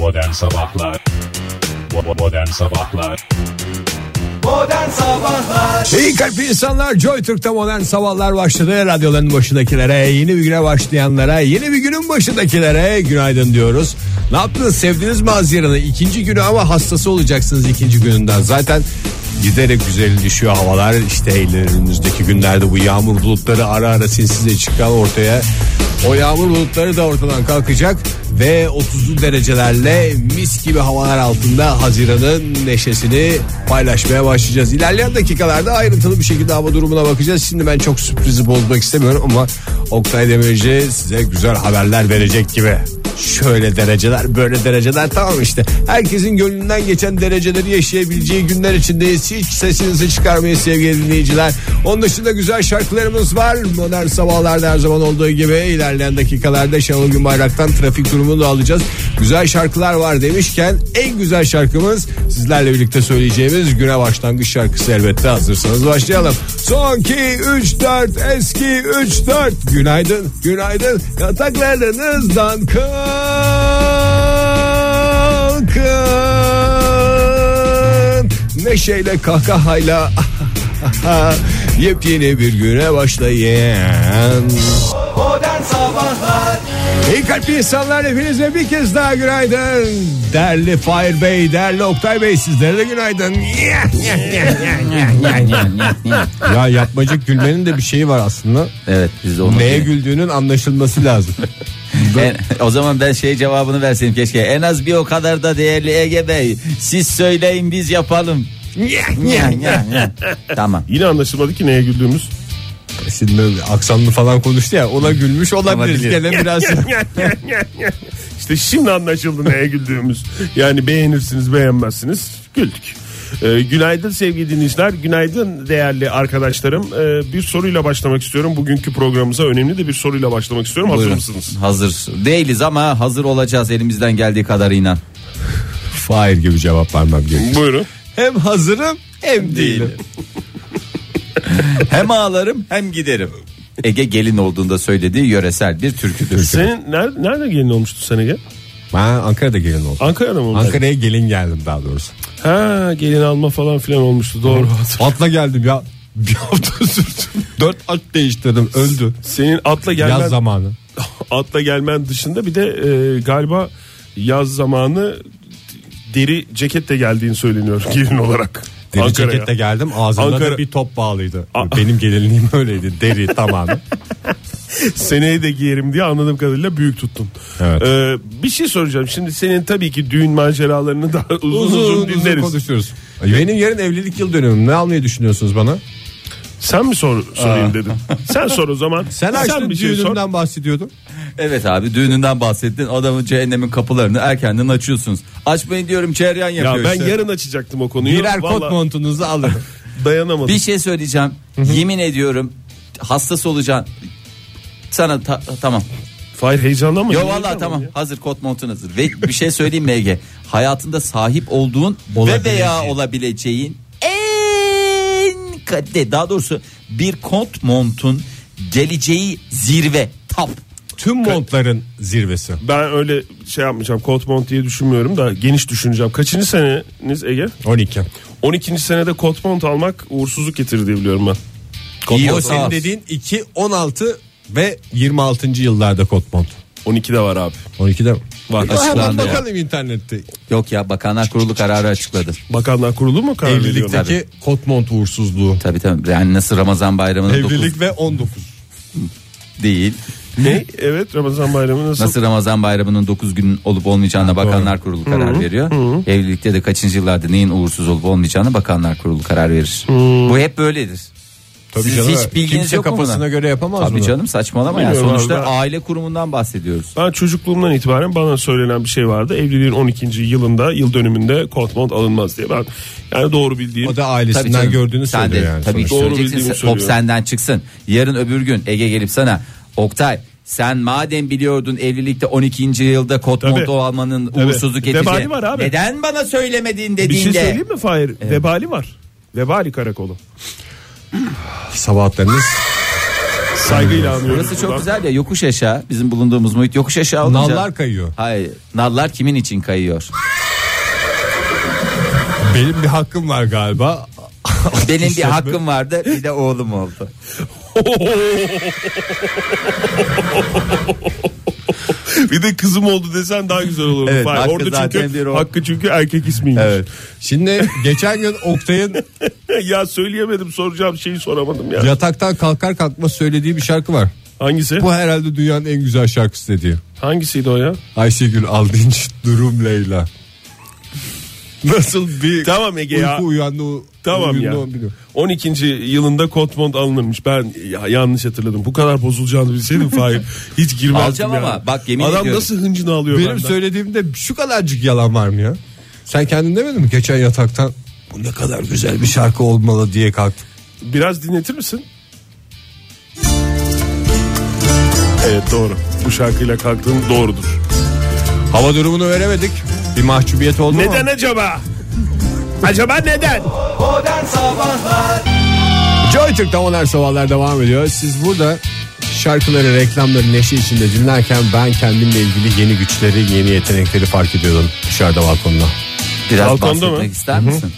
Modern Sabahlar Modern Sabahlar Modern Sabahlar İyi kalpli insanlar Joy Türk'te modern sabahlar başladı. Radyoların başındakilere, yeni bir güne başlayanlara, yeni bir günün başındakilere günaydın diyoruz. Ne yaptınız? Sevdiniz mi Haziran'ı? İkinci günü ama hastası olacaksınız ikinci gününden. Zaten giderek güzelleşiyor havalar. İşte önümüzdeki günlerde bu yağmur bulutları ara ara sinsize çıkan ortaya. O yağmur bulutları da ortadan kalkacak ve 30'lu derecelerle mis gibi havalar altında Haziran'ın neşesini paylaşmaya başlayacağız. İlerleyen dakikalarda ayrıntılı bir şekilde hava durumuna bakacağız. Şimdi ben çok sürprizi bozmak istemiyorum ama Oktay Demirci size güzel haberler verecek gibi. Şöyle dereceler böyle dereceler tamam işte. Herkesin gönlünden geçen dereceleri yaşayabileceği günler içindeyiz. Hiç sesinizi çıkarmayın sevgili dinleyiciler. Onun dışında güzel şarkılarımız var. Modern sabahlarda her zaman olduğu gibi ilerleyen dakikalarda Şenol Günbayrak'tan trafik durumunu da alacağız. Güzel şarkılar var demişken en güzel şarkımız sizlerle birlikte söyleyeceğimiz güne başlangıç şarkısı elbette hazırsanız başlayalım. Son 2 3 4 eski 3 4 günaydın günaydın yataklarınızdan kalkın neşeyle kahkahayla yepyeni bir güne başlayın. Modern Sabahlar İyi kalpli insanlar hepinize bir kez daha günaydın. Değerli Fahir Bey, değerli Oktay Bey sizlere de günaydın. ya yapmacık gülmenin de bir şeyi var aslında. Evet biz de onu Neye güldüğünün anlaşılması lazım. En- o zaman ben şey cevabını verseydim keşke. En az bir o kadar da değerli Ege Bey. Siz söyleyin biz yapalım. tamam. Yine anlaşılmadı ki neye güldüğümüz. Şimdi aksanlı falan konuştu ya ona gülmüş olabilir. Olabilir. Gene biraz işte şimdi anlaşıldı neye güldüğümüz. Yani beğenirsiniz beğenmezsiniz güldük. Ee, günaydın sevgili dinleyiciler. Günaydın değerli arkadaşlarım. Ee, bir soruyla başlamak istiyorum. Bugünkü programımıza önemli de bir soruyla başlamak istiyorum. Hazır Buyurun. mısınız? Hazır. Değiliz ama hazır olacağız elimizden geldiği kadarıyla. Fahir gibi cevap vermem gerekiyor. Buyurun. Hem hazırım hem değilim. hem ağlarım hem giderim. Ege gelin olduğunda söylediği yöresel bir türküdür. Senin nerede, nerede gelin olmuştu sen Ege? Ben Ankara'da gelin oldum. Ankara'da mı olmuştu? Ankara'ya gelin geldim daha doğrusu. Ha gelin alma falan filan olmuştu doğru. Atla geldim ya. Bir hafta sürdü. Dört at değiştirdim öldü. Senin atla gelmen Yaz zamanı. atla gelmen dışında bir de e, galiba yaz zamanı deri ceketle geldiğini söyleniyor gelin olarak. Deri Ankara'ya. ceketle geldim ağzımda Ankara- da bir top bağlıydı. A- Benim gelinliğim öyleydi deri tamamen. Seneye de giyerim diye anladığım kadarıyla büyük tuttun. Evet. Ee, bir şey soracağım. Şimdi senin tabii ki düğün maceralarını da uzun uzun, dinleriz. konuşuyoruz. Benim yarın evlilik yıl dönümüm. Ne almayı düşünüyorsunuz bana? Sen mi sor, sorayım dedim. Sen sor o zaman. Sen açtın bir şey sor. düğünümden bahsediyordun. Evet abi düğününden bahsettin. Adamın cehennemin kapılarını erkenden açıyorsunuz. Açmayın diyorum çeryan Ya yapıyor ben işte. yarın açacaktım o konuyu. Birer kot Vallahi montunuzu alın. dayanamadım. Bir şey söyleyeceğim. Yemin ediyorum hastası olacaksın. Sana ta- tamam. Fahir heyecanlanma. Yo Heyecanlanma vallahi tamam. ya. Hazır kot montun hazır. Ve bir şey söyleyeyim mi Ege? Hayatında sahip olduğun ve Olabileceğin. veya olabileceğin en kadde daha doğrusu bir kot montun geleceği zirve top. Tüm montların zirvesi. Ben öyle şey yapmayacağım. Kot mont diye düşünmüyorum da geniş düşüneceğim. Kaçıncı seneniz Ege? 12. 12. senede kot mont almak uğursuzluk getirir diye biliyorum ben. İyi o senin dediğin 2, 16 ve 26. yıllarda kot mont. 12'de var abi. 12'de mi? Var. Hemen Açıklandı ya. bakalım internette. Yok ya Bakanlar Kurulu kararı açıkladı. Bakanlar Kurulu mu karar veriyor? Evlilikteki kot mont uğursuzluğu. Tabii tabii. Yani nasıl Ramazan bayramının Evlilik dokuz ve 19. değil. Ne? Evet Ramazan bayramı nasıl? Nasıl Ramazan bayramının 9 gün olup olmayacağına Bakanlar Kurulu karar veriyor. Evlilikte de kaçıncı yıllarda neyin uğursuz olup olmayacağına Bakanlar Kurulu karar verir. Bu hep böyledir. Tabii Siz canım. hiç bilginiz Kimse yok mu kafasına buna? göre yapamaz Tabii bunu. canım saçmalama ya. Bilmiyorum Sonuçta ben- aile kurumundan bahsediyoruz. Ben çocukluğumdan itibaren bana söylenen bir şey vardı. Evliliğin 12. yılında, yıl dönümünde kot mont alınmaz diye. Ben yani doğru bildiğim. O da Tabii ailesinden canım. gördüğünü Sen söylüyor de yani. tabii sonuçta. Doğru söyleyeceksin. bildiğimi Top söylüyorum. senden çıksın. Yarın öbür gün Ege gelip sana Oktay sen madem biliyordun evlilikte 12. yılda kot Tabii. montu almanın Tabii. uğursuzluk. Vebali var abi. Neden bana söylemedin bir dediğinde. şey söyleyeyim mi Fahir? Vebali var. Vebali karakolu. Sabahatleriniz Saygıyla anıyoruz. Burası çok buradan. güzel ya yokuş aşağı. Bizim bulunduğumuz muhit yokuş aşağı olunca. Nallar kayıyor. Hayır. Nallar kimin için kayıyor? Benim bir hakkım var galiba. Benim bir hakkım vardı bir de oğlum oldu. bir de kızım oldu desen daha güzel olur. Evet, Fahir. hakkı Orada çünkü bir o. hakkı çünkü erkek ismiymiş. Evet. Şimdi geçen gün Oktay'ın ya söyleyemedim soracağım şeyi soramadım ya. yataktan kalkar kalkmaz söylediği bir şarkı var. Hangisi? Bu herhalde dünyanın en güzel şarkısı dediği. Hangisiydi o ya? Ayşegül Aldınç Durum Leyla. Nasıl bir Tamam Ege uyku ya. uyandı Tamam ya. o biliyorum. 12. yılında Kotmont alınırmış. Ben ya, yanlış hatırladım. Bu kadar bozulacağını bilseydim Fahir hiç girmezdim Alacağım ya. ama bak yemin Adam ediyorum. nasıl hıncını alıyor Benim benden. söylediğimde şu kadarcık yalan var mı ya? Sen kendin demedin mi geçen yataktan bu ne kadar güzel bir şarkı olmalı diye kalktın. Biraz dinletir misin? Evet doğru. Bu şarkıyla kalktığın doğrudur. Hava durumunu veremedik. Bir mahcubiyet oldu Neden mu? acaba? Acaba neden? Modern Sabahlar Joy Türk'te modern sabahlar devam ediyor. Siz burada şarkıları, reklamları neşe içinde dinlerken ben kendimle ilgili yeni güçleri, yeni yetenekleri fark ediyordum dışarıda balkonda. Biraz Balkonda bahsetmek mı? ister misin?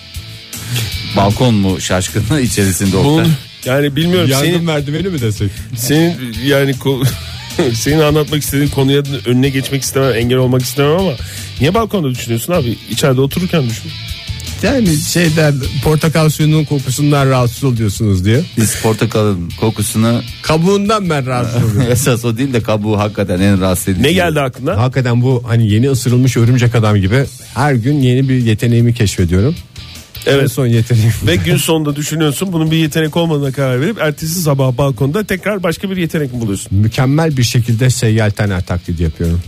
Balkon mu şaşkınlığı içerisinde Oktay? Bunun yani bilmiyorum Yardım senin merdiveni mi desek? senin yani ko- senin anlatmak istediğin konuya önüne geçmek istemem, engel olmak istemem ama niye balkonda düşünüyorsun abi? İçeride otururken düşün. Yani şeyden portakal suyunun kokusundan rahatsız oluyorsunuz diye. Biz portakalın kokusunu Kabuğundan ben rahatsız oluyorum. esas o değil de kabuğu hakikaten en rahatsız edici. Ne geldi aklına? Hakikaten bu hani yeni ısırılmış örümcek adam gibi her gün yeni bir yeteneğimi keşfediyorum. En Evet. son yeteneğim. Ve gün sonunda düşünüyorsun bunun bir yetenek olmadığına karar verip ertesi sabah balkonda tekrar başka bir yetenek mi buluyorsun? Mükemmel bir şekilde seyyal taner taklidi yapıyorum.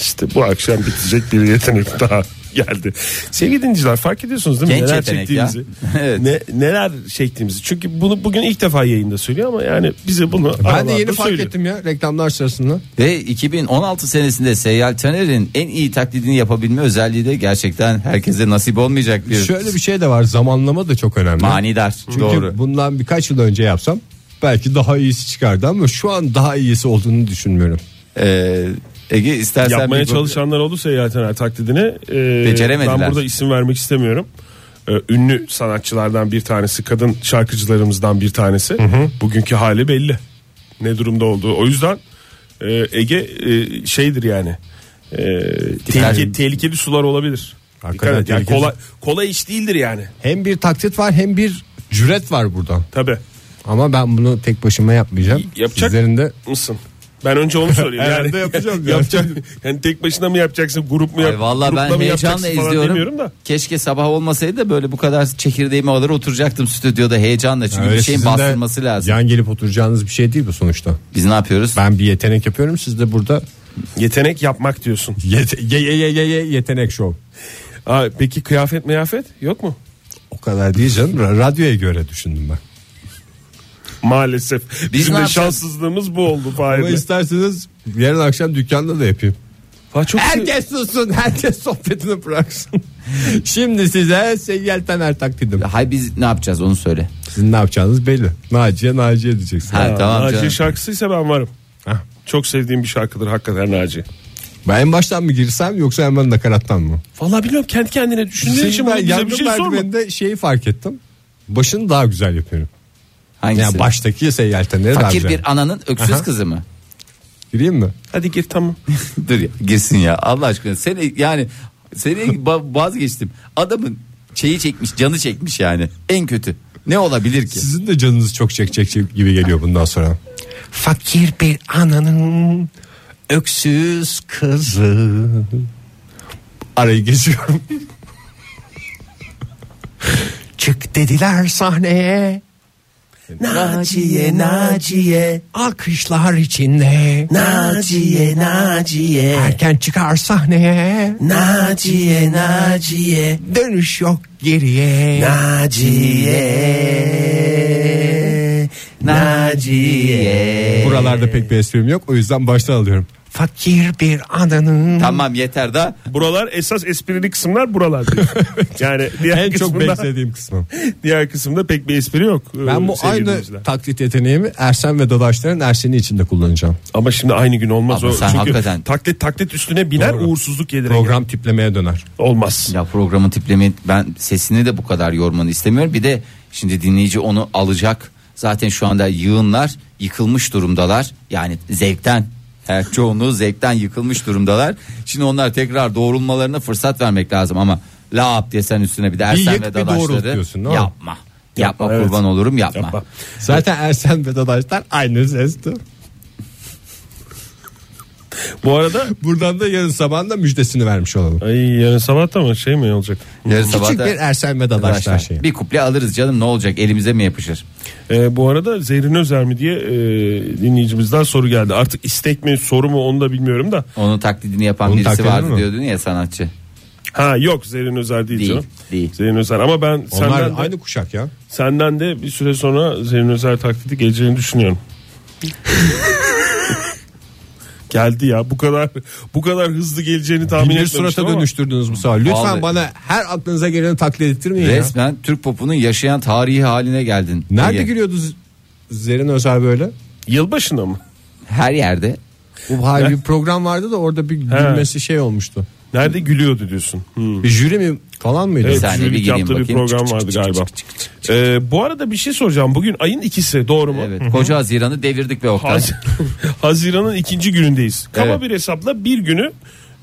İşte bu akşam bitecek bir yetenek daha geldi. Sevgili dinleyiciler fark ediyorsunuz değil mi? Genç neler çektiğimizi. Evet. Ne, neler çektiğimizi. Çünkü bunu bugün ilk defa yayında söylüyor ama yani bize bunu Ben de yeni fark söylüyor. ettim ya reklamlar sırasında. Ve 2016 senesinde Seyyal Taner'in en iyi taklidini yapabilme özelliği de gerçekten herkese nasip olmayacak bir Şöyle bir şey de var zamanlama da çok önemli. manidar. Çünkü Doğru. bundan birkaç yıl önce yapsam belki daha iyisi çıkardı ama şu an daha iyisi olduğunu düşünmüyorum. Ee, Ege istersen Yapmaya bir- çalışanlar olursa Seyahaten taklidini e, Beceremediler. ben burada isim vermek istemiyorum. E, ünlü sanatçılardan bir tanesi kadın şarkıcılarımızdan bir tanesi bugünkü hali belli ne durumda olduğu o yüzden e, Ege e, şeydir yani e, tehlike, tehlikeli sular olabilir. Hakikaten Dikkat yani kolay, kolay iş değildir yani Hem bir taklit var hem bir cüret var buradan. tabi Ama ben bunu tek başıma yapmayacağım. Yapacak- Sizlerin de mısın? Ben önce onu söyleyeyim. yani Herhalde yapacağım yani. yapacak. Yani tek başına mı yapacaksın, grup mu yap? Ay vallahi ben heyecanla izliyorum. da. Keşke sabah olmasaydı da böyle bu kadar çekirdeğimi alır oturacaktım stüdyoda heyecanla. Çünkü Öyle bir şeyin bastırması lazım. Yan gelip oturacağınız bir şey değil bu sonuçta. Biz ne yapıyoruz? Ben bir yetenek yapıyorum siz de burada Yetenek yapmak diyorsun. yete- ye, ye, ye, ye, ye- yetenek şov. Aa, peki kıyafet meyafet yok mu? O kadar değil canım Ra- radyoya göre düşündüm ben. Maalesef. Bizim ne de yapacağız? şanssızlığımız bu oldu Ama Fahir'de. isterseniz yarın akşam dükkanda da yapayım. Aa, çok Herkes sussun herkes sohbetini bıraksın. Şimdi size seyyal taner taklidim. Hay biz ne yapacağız onu söyle. Sizin ne yapacağınız belli. Naciye Naciye diyeceksin. Ha, tamam Naciye canım. şarkısıysa ben varım. Hah. Çok sevdiğim bir şarkıdır hakikaten Naciye. Ben en baştan mı girsem yoksa hemen nakarattan mı? Vallahi bilmiyorum kendi kendine düşündüğün için Şimdi ben bana bize bir şey sorma. merdiveninde şeyi fark ettim. Başını daha güzel yapıyorum. Hangisi? Yani baştaki seyyal taneri daha Fakir bir ananın öksüz Aha. kızı mı? Gireyim mi? Hadi gir tamam. Dur ya girsin ya Allah aşkına. Seni yani seni vazgeçtim. Adamın şeyi çekmiş canı çekmiş yani. En kötü. Ne olabilir ki? Sizin de canınız çok çekecek gibi geliyor bundan sonra. Fakir bir ananın öksüz kızı. Arayı geçiyorum. Çık dediler sahneye. Naciye Naciye Alkışlar içinde. Naciye Naciye Erken çıkar sahneye. Naciye Naciye Dönüş yok geriye. Naciye Naciye. Buralarda pek bir esprim yok o yüzden baştan alıyorum. Fakir bir adanın. Tamam yeter da Buralar esas esprili kısımlar buralar. yani diğer En çok beklediğim kısmı. diğer kısımda pek bir espri yok. Ben bu aynı taklit yeteneğimi Ersen ve Dadaşların Ersen'i içinde kullanacağım. Ama şimdi aynı gün olmaz Ama o. sen Çünkü hakikaten- taklit taklit üstüne biner Doğru. uğursuzluk yedire Program tiplemeye döner. olmaz. ya programın tiplemi ben sesini de bu kadar yormanı istemiyorum. Bir de şimdi dinleyici onu alacak. Zaten şu anda yığınlar yıkılmış durumdalar. Yani zevkten her çoğunluğu zevkten yıkılmış durumdalar. Şimdi onlar tekrar doğrulmalarına fırsat vermek lazım ama lap diye sen üstüne bir de Ersen yık, ve Dadaşları mi? yapma. Yapma evet. kurban olurum yapma. Yapma. Zaten Ersen ve Dadaşlar aynı sesti. Bu arada Buradan da yarın sabah da müjdesini vermiş olalım. ay yarın sabah da mı şey mi olacak? Yarın sabah Küçük da- bir Ersen ve Dadaşlar şeyi. bir kuple alırız canım ne olacak elimize mi yapışır? Ee, bu arada Zerrin Özer mi diye e, dinleyicimizden soru geldi. Artık istek mi soru mu onu da bilmiyorum da. Onun taklidini yapan Onun birisi taklidi vardı mi? diyordun ya sanatçı. Ha yok Zerrin Özer değil, Değil, canım. değil. Zerrin Özer ama ben Onlar senden de, aynı kuşak ya. senden de bir süre sonra Zerrin Özer taklidi geleceğini düşünüyorum. Geldi ya bu kadar bu kadar hızlı geleceğini tahmin Bir etmemiştim surata ama. dönüştürdünüz bu sefer. Lütfen Vallahi. bana her aklınıza geleni taklit ettirmeyin ya. Resmen Türk popunun yaşayan tarihi haline geldin. Nerede Ege. gülüyordu Z- Zerrin Özel böyle? Yılbaşında mı? Her yerde. Bu hayır bir program vardı da orada bir gülmesi şey olmuştu. Nerede gülüyordu diyorsun? Hmm. Bir jüri mi falan mıydı? Evet, saniye bir gireyim yaptığı bir bakayım. program Çık, vardı çık, çık, galiba. çık, çık, çık, çık. Ee, bu arada bir şey soracağım. Bugün ayın ikisi doğru mu? Evet. Koca Haziran'ı devirdik ve Oktay. Haz- Haziran'ın ikinci günündeyiz. Kaba Evet. bir hesapla bir günü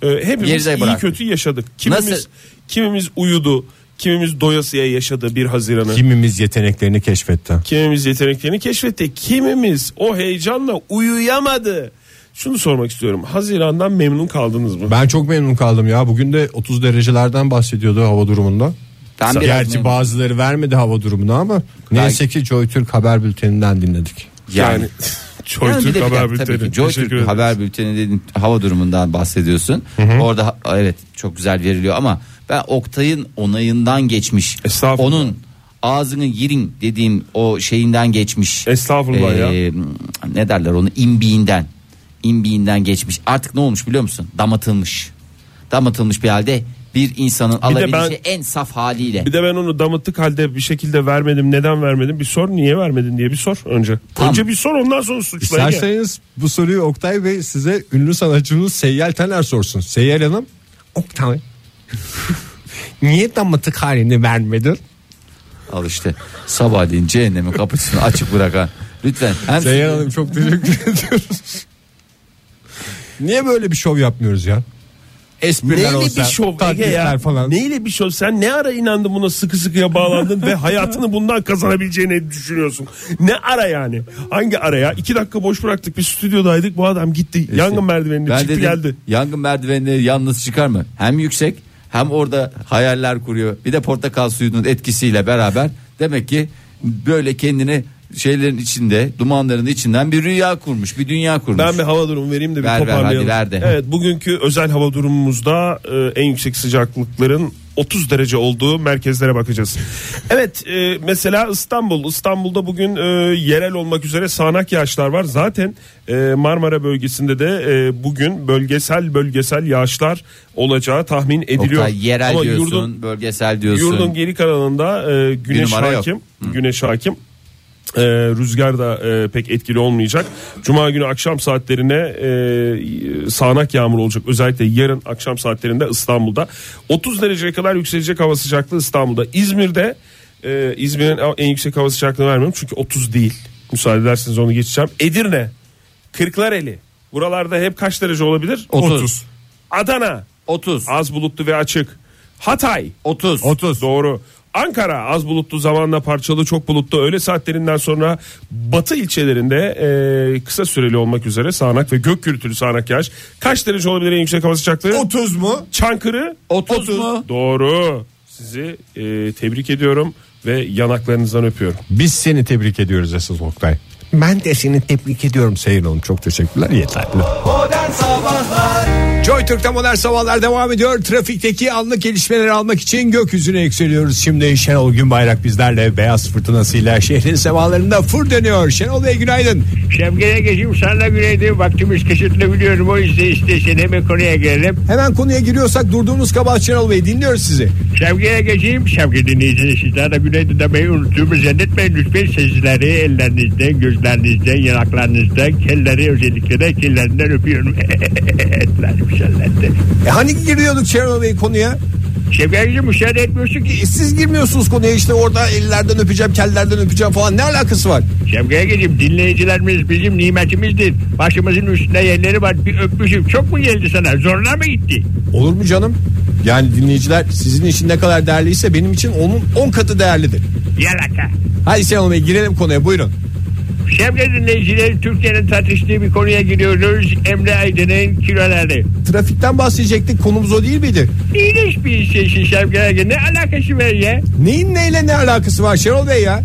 e, hepimiz Geride iyi bıraktık. kötü yaşadık. Kimimiz Nasıl? kimimiz uyudu, kimimiz doyasıya yaşadı bir Haziran'ı. Kimimiz yeteneklerini keşfetti. Kimimiz yeteneklerini keşfetti. Kimimiz o heyecanla uyuyamadı. Şunu sormak istiyorum. Haziran'dan memnun kaldınız mı? Ben çok memnun kaldım ya. Bugün de 30 derecelerden bahsediyordu hava durumunda. Ben biraz Gerçi memnun- bazıları vermedi hava durumunu ama neyse ki Joy Türk haber bülteninden dinledik. Yani, Yani, Joy yani bir Türk bir haber dakika, tabii bülteni. ki Joy Teşekkür Türk ederim. haber bülteni dediğin hava durumundan bahsediyorsun. Orada ha- evet çok güzel veriliyor ama ben Oktay'ın onayından geçmiş. Estağfurullah. Onun ağzını yirin dediğim o şeyinden geçmiş. Estağfurullah ya. Ee, Ne derler onu imbiğinden. İmbiğinden geçmiş. Artık ne olmuş biliyor musun? Damatılmış. Damatılmış bir halde bir insanın de alabileceği en saf haliyle. Bir de ben onu damıttık halde bir şekilde vermedim. Neden vermedim? Bir sor. Niye vermedin diye bir sor önce. Tamam. Önce bir sor ondan sonra suçla. Ege. İsterseniz bu soruyu Oktay Bey size ünlü sanatçımız Seyyal Taner sorsun. Seyyal Hanım Oktay niye damatlık halini vermedin? Al işte sabahleyin cehennemin kapısını açık bırakan. Lütfen. Hem Seyyal Hanım çok teşekkür ediyoruz. Niye böyle bir şov yapmıyoruz ya? Espriler Neyle olsa, bir şov Ege ya? falan. Neyle bir şov? Sen ne ara inandın buna sıkı sıkıya bağlandın ve hayatını bundan kazanabileceğini düşünüyorsun? Ne ara yani? Hangi ara ya? İki dakika boş bıraktık bir stüdyodaydık bu adam gitti. İşte Yangın merdivenine çıktı dedim, geldi. Yangın merdivenine yalnız çıkar mı? Hem yüksek hem orada hayaller kuruyor. Bir de portakal suyunun etkisiyle beraber demek ki böyle kendini şeylerin içinde dumanların içinden bir rüya kurmuş bir dünya kurmuş. Ben bir hava durumu vereyim de bir Ver, ver, toparlayalım. hadi ver. Evet bugünkü özel hava durumumuzda e, en yüksek sıcaklıkların 30 derece olduğu merkezlere bakacağız. evet e, mesela İstanbul. İstanbul'da bugün e, yerel olmak üzere sağanak yağışlar var. Zaten e, Marmara bölgesinde de e, bugün bölgesel bölgesel yağışlar olacağı tahmin ediliyor. Oktay, yerel Ama diyorsun yurdun, bölgesel diyorsun. Yurdun geri kalanında e, güneş numara yok. hakim. Güneş hakim. E, rüzgar da e, pek etkili olmayacak. Cuma günü akşam saatlerine e, sağanak yağmur olacak. Özellikle yarın akşam saatlerinde İstanbul'da. 30 dereceye kadar yükselecek hava sıcaklığı İstanbul'da. İzmir'de e, İzmir'in en yüksek hava sıcaklığını vermiyorum çünkü 30 değil. Müsaade ederseniz onu geçeceğim. Edirne, Kırklareli. Buralarda hep kaç derece olabilir? 30. Adana 30. az bulutlu ve açık. Hatay 30. 30. Doğru. Ankara az bulutlu zamanla parçalı çok bulutlu öğle saatlerinden sonra batı ilçelerinde e, kısa süreli olmak üzere sağanak ve gök gürültülü sağanak yağış. Kaç derece olabilir en yüksek hava sıcaklığı? 30 mu? Çankırı 30 mu? Doğru. Sizi e, tebrik ediyorum ve yanaklarınızdan öpüyorum. Biz seni tebrik ediyoruz esas Oktay. Ben de seni tebrik ediyorum Seyir Hanım. Çok teşekkürler yeterli. Modern Sabahlar Joy Türk'te modern sabahlar devam ediyor. Trafikteki anlık gelişmeleri almak için gökyüzüne yükseliyoruz. Şimdi Şenol Günbayrak bizlerle beyaz fırtınasıyla şehrin semalarında fır dönüyor. Şenol Bey günaydın. Şevket'e geçeyim sana günaydın. Vaktimiz kısıtlı biliyorum. O yüzden istersen hemen konuya gelelim. Hemen konuya giriyorsak durduğunuz kabahat Şenol Bey dinliyoruz sizi. Şevket'e geçeyim. Şevket dinleyiciniz sizler de günaydın demeyi unuttuğumu zannetmeyin. Lütfen sesleri ellerinizden, gözlerinizden, yanaklarınızdan, kelleri özellikle de kellerinden öpüyorum. Etlerim şellendi. E hani giriyorduk Şenol Bey konuya? Şevket'ciğim müsaade etmiyorsun ki. E siz girmiyorsunuz konuya işte orada ellerden öpeceğim, kellerden öpeceğim falan ne alakası var? Şevket'e geçeyim. Dinleyicilerimiz bizim nimetimizdir. Başımızın üstünde yerleri var. Bir öpmüşüm. Çok mu geldi sana? Zorla mı gitti? Olur mu canım? Yani dinleyiciler sizin için ne kadar değerliyse benim için onun 10 katı değerlidir. Yalaka. Hadi Şenol Bey girelim konuya buyurun. Sevgili dinleyiciler Türkiye'nin tartıştığı bir konuya giriyoruz. Emre Aydın'ın kiloları. Trafikten bahsedecektik konumuz o değil miydi? İğrenç bir şey Sevgili Aydın. Ne alakası var ya? Neyin neyle ne alakası var Şenol Bey ya?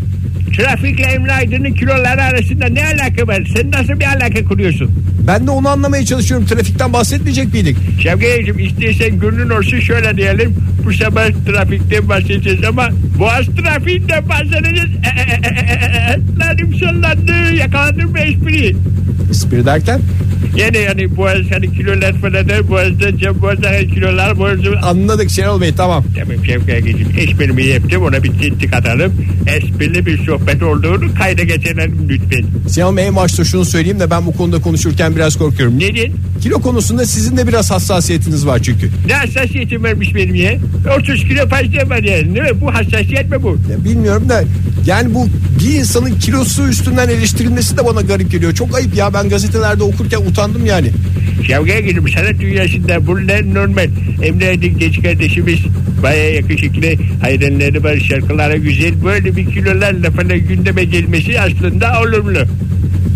Trafikle Emre Aydın'ın kiloları arasında ne alaka var? Sen nasıl bir alaka kuruyorsun? Ben de onu anlamaya çalışıyorum. Trafikten bahsetmeyecek miydik? Sevgilim istersen gönlün olsun şöyle diyelim. Bu sabah trafikten bahsedeceğiz ama Boğaz trafiğinden bahsedeceğiz. E, e, e, e, sallandı. Yakaladım mı espriyi? Espri derken Yani yani Boğaz hani kilolar falan der. Boğaz'da cam Boğaz'da kilolar Boğaz'da anladık Şenol Bey tamam. Tamam Şevket Agacığım esprimi yaptım ona bir tintik atalım. Esprili bir sohbet olduğunu kayda geçirelim lütfen. Şenol Bey en başta şunu söyleyeyim de ben bu konuda konuşurken biraz korkuyorum. Neden? Kilo konusunda sizin de biraz hassasiyetiniz var çünkü. Ne hassasiyetim varmış benim ya? 30 kilo fazla var yani değil mi? Bu hassasiyet mi bu? Ya bilmiyorum da yani bu bir insanın kilosu üstünden eleştirilmesi de bana garip geliyor. Çok ayıp ya ben gazetelerde okurken utandım yani. Şevket Agacığım sanat dünyasında bunlar normal. Emre Aydın genç kardeşimiz baya yakışıklı hayranları var şarkılara güzel. Böyle bir kilolarla falan gündeme gelmesi aslında olumlu.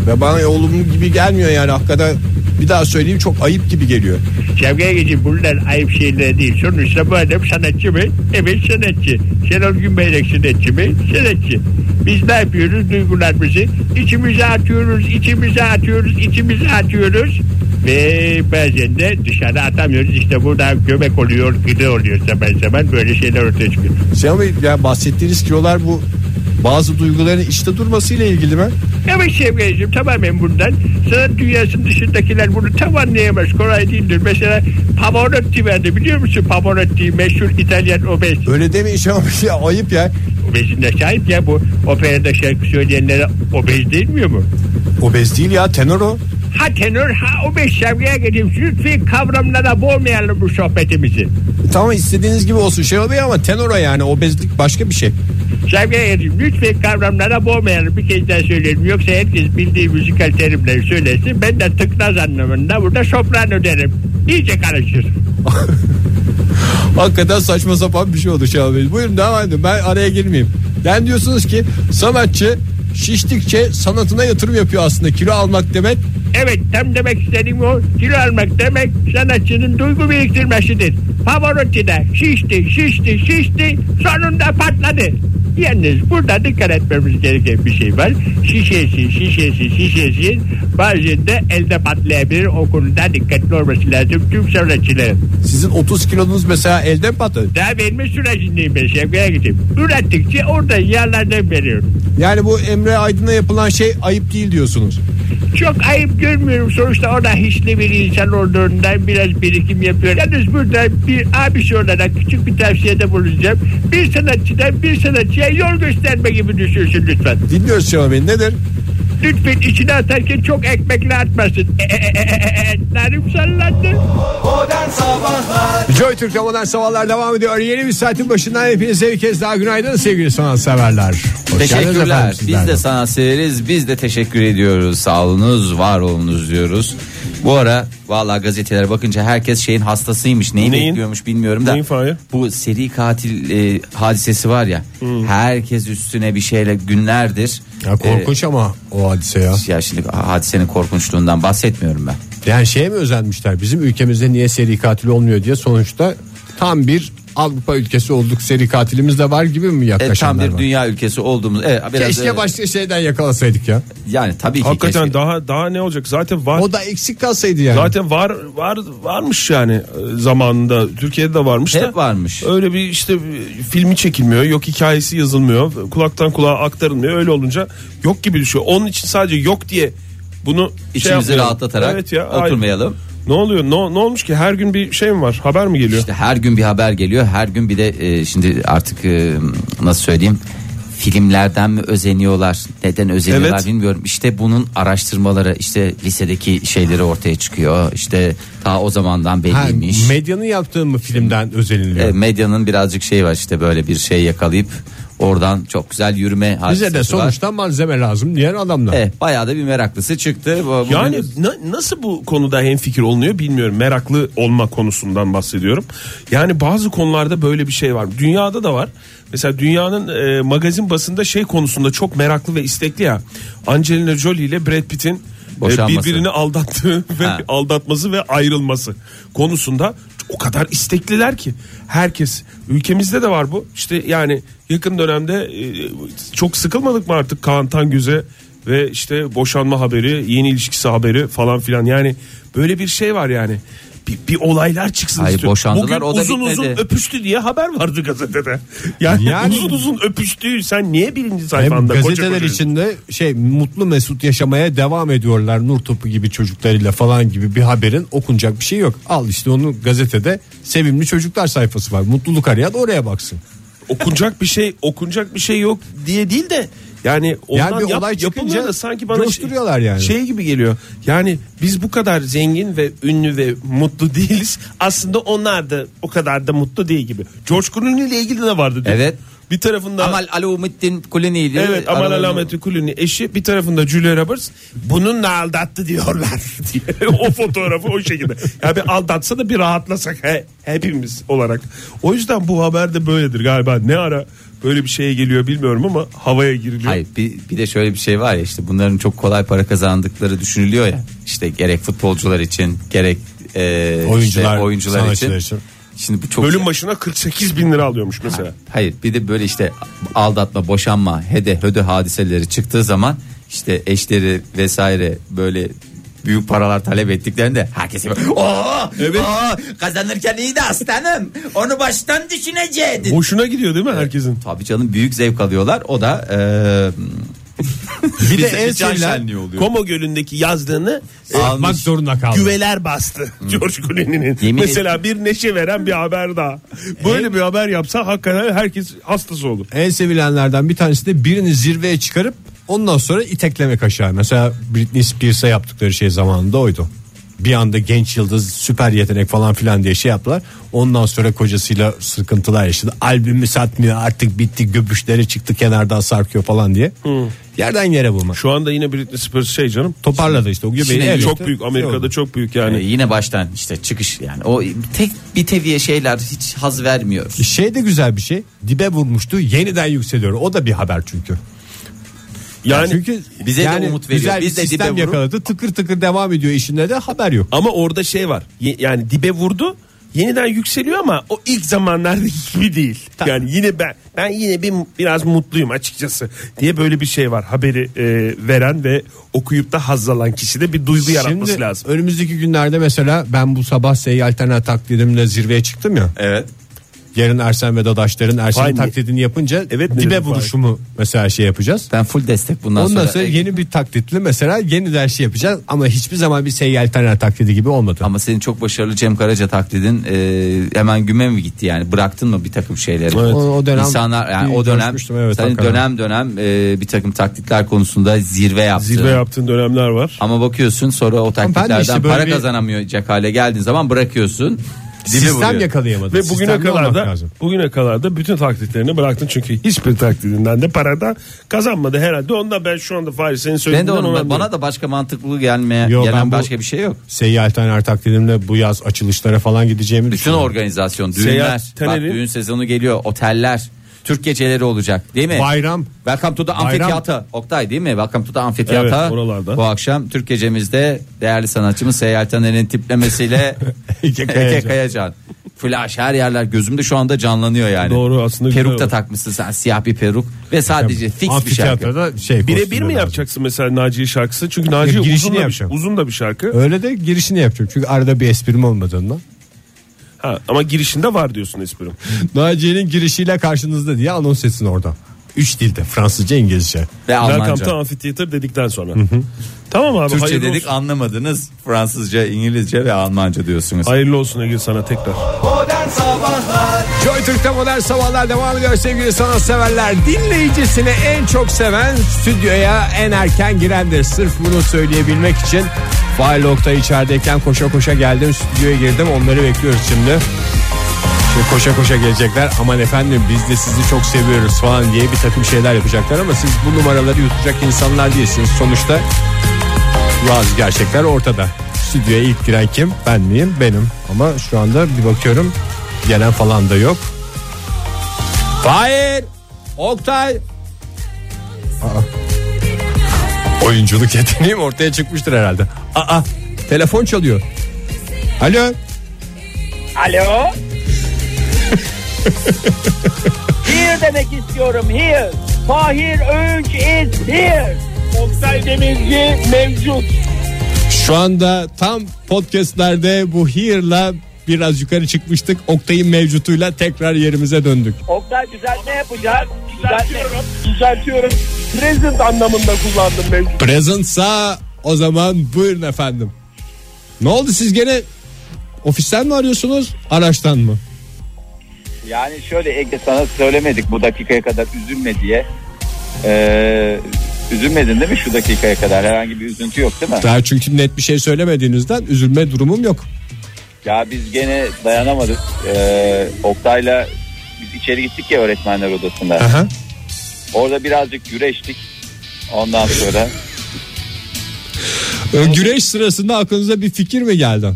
Ve bana olumlu gibi gelmiyor yani hakikaten bir daha söyleyeyim çok ayıp gibi geliyor. Şevket Agacığım bunlar ayıp şeyler değil. Sonuçta bu adam sanatçı mı? Evet sanatçı. Şenol Günbayrak sanatçı mı? Sanatçı. Biz ne yapıyoruz duygularımızı? İçimize atıyoruz, içimize atıyoruz, içimize atıyoruz. Ve bazen de dışarı atamıyoruz. İşte burada göbek oluyor, gıdı oluyor zaman zaman böyle şeyler ortaya çıkıyor. Şenol Bey ya bahsettiğiniz kilolar bu bazı duyguların işte durmasıyla ilgili mi? Evet Şevket'ciğim tamamen bundan. Sanat dünyasının dışındakiler bunu tam anlayamaz. Kolay değildir. Mesela Pavarotti vardı biliyor musun? Pavarotti meşhur İtalyan obez. Öyle demeyin Bey ya ayıp ya. Obezinde şahit ya bu operada şarkı söyleyenlere obez denmiyor mu? Obez değil ya tenor o. Ha tenor ha obez şarkıya geleyim. Lütfen kavramlara boğmayalım bu sohbetimizi. Tamam istediğiniz gibi olsun Şenol Bey ama tenor o yani obezlik başka bir şey. Şarkıya geleyim. Lütfen kavramlara boğmayalım. Bir kez daha söyleyelim. Yoksa herkes bildiği müzikal terimleri söylesin. Ben de tıknaz anlamında burada soprano derim. İyice karışır. Hakikaten saçma sapan bir şey oldu Şenol Bey. Buyurun devam edin ben araya girmeyeyim. Ben diyorsunuz ki sanatçı şiştikçe sanatına yatırım yapıyor aslında. Kilo almak demek Evet tam demek istediğim o. Kilo almak demek sanatçının duygu biriktirmesidir. Pavarotti de şişti şişti şişti sonunda patladı. Yalnız burada dikkat etmemiz gereken bir şey var. Şişesi şişesi şişesi bazen de elde patlayabilir. O konuda dikkatli olması lazım tüm sanatçıların. sizin 30 kilonuz mesela elden patladı. Daha verme sürecindeyim ben Şevka'ya gideyim. Ürettikçe orada yerlerden veriyorum. Yani bu Emre Aydın'a yapılan şey ayıp değil diyorsunuz. Çok ayıp görmüyorum. Sonuçta o da hisli bir insan olduğundan biraz birikim yapıyor. Yalnız burada bir abisi olarak küçük bir tavsiyede bulunacağım. Bir sanatçıdan bir sanatçıya yol gösterme gibi düşünsün lütfen. Dinliyoruz Şenol Bey nedir? Lütfen içine atarken çok ekmekle atmasın. E, e, e, etlerim sallandı. Modern Sabahlar Joy Türk'te modern sabahlar devam ediyor. Yeni bir saatin başından hepinize bir kez daha günaydın sevgili sanatseverler. Hoş Teşekkürler. efendim Biz de sanat severiz. Biz de teşekkür ediyoruz. Sağolunuz, var olunuz diyoruz. Bu ara vallahi gazetelere bakınca herkes şeyin hastasıymış. Neyi Neyin? bekliyormuş bilmiyorum da. Neyin Fahir? Bu seri katil e, hadisesi var ya. Herkes üstüne bir şeyle günlerdir. Ya korkunç ama o hadise ya. ya şimdi hadisenin korkunçluğundan bahsetmiyorum ben. Yani şeye mi özenmişler bizim ülkemizde niye seri katil olmuyor diye sonuçta tam bir Avrupa ülkesi olduk seri katilimiz de var gibi mi E, tam yaklaşanlar bir var? dünya ülkesi olduğumuz. Evet, biraz Keşke e, başka şeyden yakalasaydık ya. yani tabii ki Hakikaten keşke. daha daha ne olacak? Zaten var. O da eksik kalsaydı yani. Zaten var var varmış yani e, zamanında Türkiye'de de varmış da. Hep varmış. Öyle bir işte filmi çekilmiyor, yok hikayesi yazılmıyor, kulaktan kulağa aktarılmıyor. Öyle olunca yok gibi düşüyor. Onun için sadece yok diye bunu şey İçimizi yapmayalım. rahatlatarak Evet ya, oturmayalım. Ne oluyor? Ne, ne olmuş ki? Her gün bir şey mi var? Haber mi geliyor? İşte her gün bir haber geliyor. Her gün bir de e, şimdi artık e, nasıl söyleyeyim filmlerden mi özeniyorlar? Neden özeniyorlar Evet. bilmiyorum. İşte bunun araştırmaları işte lisedeki şeyleri ortaya çıkıyor. İşte ta o zamandan Ha, belliymiş. medyanın yaptığı mı filmden özeniliyor? E, medyanın birazcık şey var işte böyle bir şey yakalayıp oradan çok güzel yürüme Bize de var. sonuçta malzeme lazım diyen adamlar. E, bayağı da bir meraklısı çıktı. Bu- bugün- Yani na- nasıl bu konuda hemfikir olunuyor bilmiyorum. Meraklı olma konusundan bahsediyorum. Yani bazı konularda böyle bir şey var. Dünyada da var. Mesela dünyanın e, magazin basında şey konusunda çok meraklı ve istekli ya. Angelina Jolie ile Brad Pitt'in e, Boşanması. birbirini aldattığı ve Ha. aldatması ve ayrılması konusunda o kadar istekliler ki herkes ülkemizde de var bu. İşte yani yakın dönemde e, çok sıkılmadık mı artık Kaan Tangöz'e ve işte boşanma haberi, yeni ilişkisi haberi falan filan. Yani böyle bir şey var yani. Bir, bir olaylar çıksın Hayır, istiyorum. boşandılar, Bugün o da uzun uzun bitmedi. öpüştü diye haber vardı gazetede. Yani, Yani- uzun uzun öpüştü. Sen niye birinci Hem sayfanda koca gazeteler koca- içinde şey mutlu mesut yaşamaya devam ediyorlar nur topu gibi çocuklarıyla falan gibi bir haberin okunacak bir şey yok. Al işte onu gazetede sevimli çocuklar sayfası var. Mutluluk arayan oraya baksın. Okunacak bir şey okunacak bir şey yok diye değil de yani ondan Yani bir yap, olay yapılıyor da sanki bana coşturuyorlar yani. Şey gibi geliyor. Yani biz bu kadar zengin ve ünlü ve mutlu değiliz. Aslında onlar da o kadar da mutlu değil gibi. George Clooney ile ilgili de vardı. dün. Evet. Bir tarafında Amal Alumettin Kulini'ydi. Evet Amal Alamettin Clooney eşi bir tarafında Julia Roberts bununla aldattı diyorlar diye o fotoğrafı o şekilde. Ya bir aldatsa da bir rahatlasak he, hepimiz olarak. O yüzden bu haber de böyledir galiba. Ne ara böyle bir şeye geliyor bilmiyorum ama havaya giriliyor. Hayır bir, bir de şöyle bir şey var ya işte bunların çok kolay para kazandıkları düşünülüyor ya. İşte gerek futbolcular için gerek e, Oyuncular, işte oyuncular için. için. Şimdi bu çok Bölüm başına 48 bin lira alıyormuş mesela. Hayır bir de böyle işte aldatma, boşanma, hede höde hadiseleri çıktığı zaman işte eşleri vesaire böyle büyük paralar talep ettiklerinde herkes böyle, "Oo, Evet. oo, kazanırken iyiydi aslanım. Onu baştan düşüneceydin. Hoşuna gidiyor değil mi herkesin? Tabii canım büyük zevk alıyorlar. O da Bir de Bize en can sevilen şenliği oluyor. Como Gölü'ndeki yazdığını e, almak zorunda kaldı. güveler bastı George Clooney'nin. Yemin Mesela bir neşe veren bir haber daha. Böyle bir haber yapsa hakikaten herkes hastası olur. En sevilenlerden bir tanesi de birini zirveye çıkarıp ondan sonra iteklemek aşağı. Mesela Britney Spears'a yaptıkları şey zamanında oydu. Bir anda genç yıldız süper yetenek falan filan diye şey yaptılar. Ondan sonra kocasıyla sıkıntılar yaşadı. Albümü satmıyor artık bitti göbüşleri çıktı kenardan sarkıyor falan diye. Yerden yere vurma. Şu anda yine Britney Spears şey canım. Toparladı işte o göbeği. Yine elbette Çok büyük şey Amerika'da oldu. çok büyük yani. yine baştan işte çıkış yani o tek bir teviye şeyler hiç haz vermiyor. Şey de güzel bir şey. Dibe vurmuştu yeniden yükseliyor. O da bir haber çünkü. Yani Çünkü Bize de yani umut veriyor. Güzel Biz de dibe sistem vurup- yakaladı. Tıkır tıkır devam ediyor işinde de haber yok. ama orada şey var. Yani dibe vurdu. Yeniden yükseliyor ama o ilk zamanlardaki gibi değil. Yani yine ben ben yine bir biraz mutluyum açıkçası diye böyle bir şey var. Haberi e, veren ve okuyup da haz alan kişide bir duygu yaratması Şimdi lazım. önümüzdeki günlerde mesela ben bu sabah seyyal alternatif taklidimle zirveye çıktım ya. Evet. Yarın Ersen ve Dadaşların Ersen'in Fahir, taklidini yapınca Evet dibe vuruşumu mesela şey yapacağız. Ben full destek bundan Ondan sonra. sonra yeni bir taklitli mesela yeniden şey yapacağız ama hiçbir zaman bir seyyal alternatif taklidi gibi olmadı. Ama senin çok başarılı Cem Karaca taklidin e, hemen güme mi gitti yani bıraktın mı bir takım şeyleri? Evet. O, o dönem İnsanlar yani o dönem evet, senin hakikaten. dönem dönem e, bir takım taklitler konusunda zirve yaptı. Zirve yaptığın dönemler var. Ama bakıyorsun sonra o taklitlerden işte para bir- kazanamayacak hale geldiğin zaman bırakıyorsun. Dibe Sistem vuruyor. yakalayamadı. Ve bugüne Sistemli kadar olmak da lazım. bugüne kadar da bütün taklitlerini bıraktın çünkü hiçbir taklidinden de paradan kazanmadı herhalde. Ondan ben şu anda Fahri senin Ben de söylediğinden onu, bana da başka mantıklı gelmeye Yo, ben gelen bu- başka bir şey yok. Seyyal alternatif taklidimle bu yaz açılışlara falan gideceğimi Bütün düşünüyorum. organizasyon, düğünler, Seyahat, bak düğün sezonu geliyor, oteller, Türk geceleri olacak değil mi? Bayram. Welcome to the Bayram. Amfiteyatro. Oktay değil mi? Welcome to the Amfiteyatro. Evet, oralarda. Bu akşam Türk gecemizde değerli sanatçımız Seyyal Taner'in tiplemesiyle Ege Ege Kayacan. Kayacan. Flash her yerler gözümde şu anda canlanıyor yani. Doğru, aslında Peruk da takmışsın sen siyah bir peruk ve sadece fix bir şarkı. Şey Birebir kostümü mi lazım. yapacaksın mesela Naciye şarkısı? Çünkü Naciye girişini uzun da, bir, yapacağım. uzun da bir şarkı. Öyle de girişini yapacağım. Çünkü arada bir esprim olmadığından. Ha, ama girişinde var diyorsun esprim. Naciye'nin girişiyle karşınızda diye anons etsin orada. Üç dilde Fransızca İngilizce. Ve Welcome Almanca. to Amphitheater dedikten sonra. Tamam abi Türkçe hayırlı dedik olsun. anlamadınız. Fransızca, İngilizce ve Almanca diyorsunuz. Hayırlı olsun Ege sana tekrar. Modern Sabahlar Joy Türk'te modern sabahlar devam ediyor sevgili sanatseverler. Dinleyicisini en çok seven stüdyoya en erken girendir. Sırf bunu söyleyebilmek için Fahir Oktay içerideyken koşa koşa geldim stüdyoya girdim onları bekliyoruz şimdi. Şimdi koşa koşa gelecekler aman efendim biz de sizi çok seviyoruz falan diye bir takım şeyler yapacaklar ama siz bu numaraları yutacak insanlar değilsiniz. Sonuçta bazı gerçekler ortada. Stüdyoya ilk giren kim? Ben miyim? Benim. Ama şu anda bir bakıyorum gelen falan da yok. Hayır. Oktay. Aa. Oyunculuk yeteneğim ortaya çıkmıştır herhalde. Aa, telefon çalıyor. Alo. Alo. here demek istiyorum here. Fahir Öğünç is here. Oktay Demirci mevcut. Şu anda tam podcastlerde bu here'la biraz yukarı çıkmıştık. Oktay'ın mevcutuyla tekrar yerimize döndük. Oktay düzeltme yapacağız. Düzeltme. Düzeltiyorum. Düzeltiyorum. Present anlamında kullandım mevcut. Present'sa o zaman buyurun efendim. Ne oldu siz gene ofisten mi arıyorsunuz araçtan mı? Yani şöyle Ege sana söylemedik bu dakikaya kadar üzülme diye. Ee, üzülmedin değil mi şu dakikaya kadar? Herhangi bir üzüntü yok değil mi? Daha çünkü net bir şey söylemediğinizden üzülme durumum yok. Ya biz gene dayanamadık. Ee, Oktay'la biz içeri gittik ya öğretmenler odasında. Aha. Orada birazcık güreştik. Ondan sonra Ö, Güreş sırasında aklınıza bir fikir mi geldi?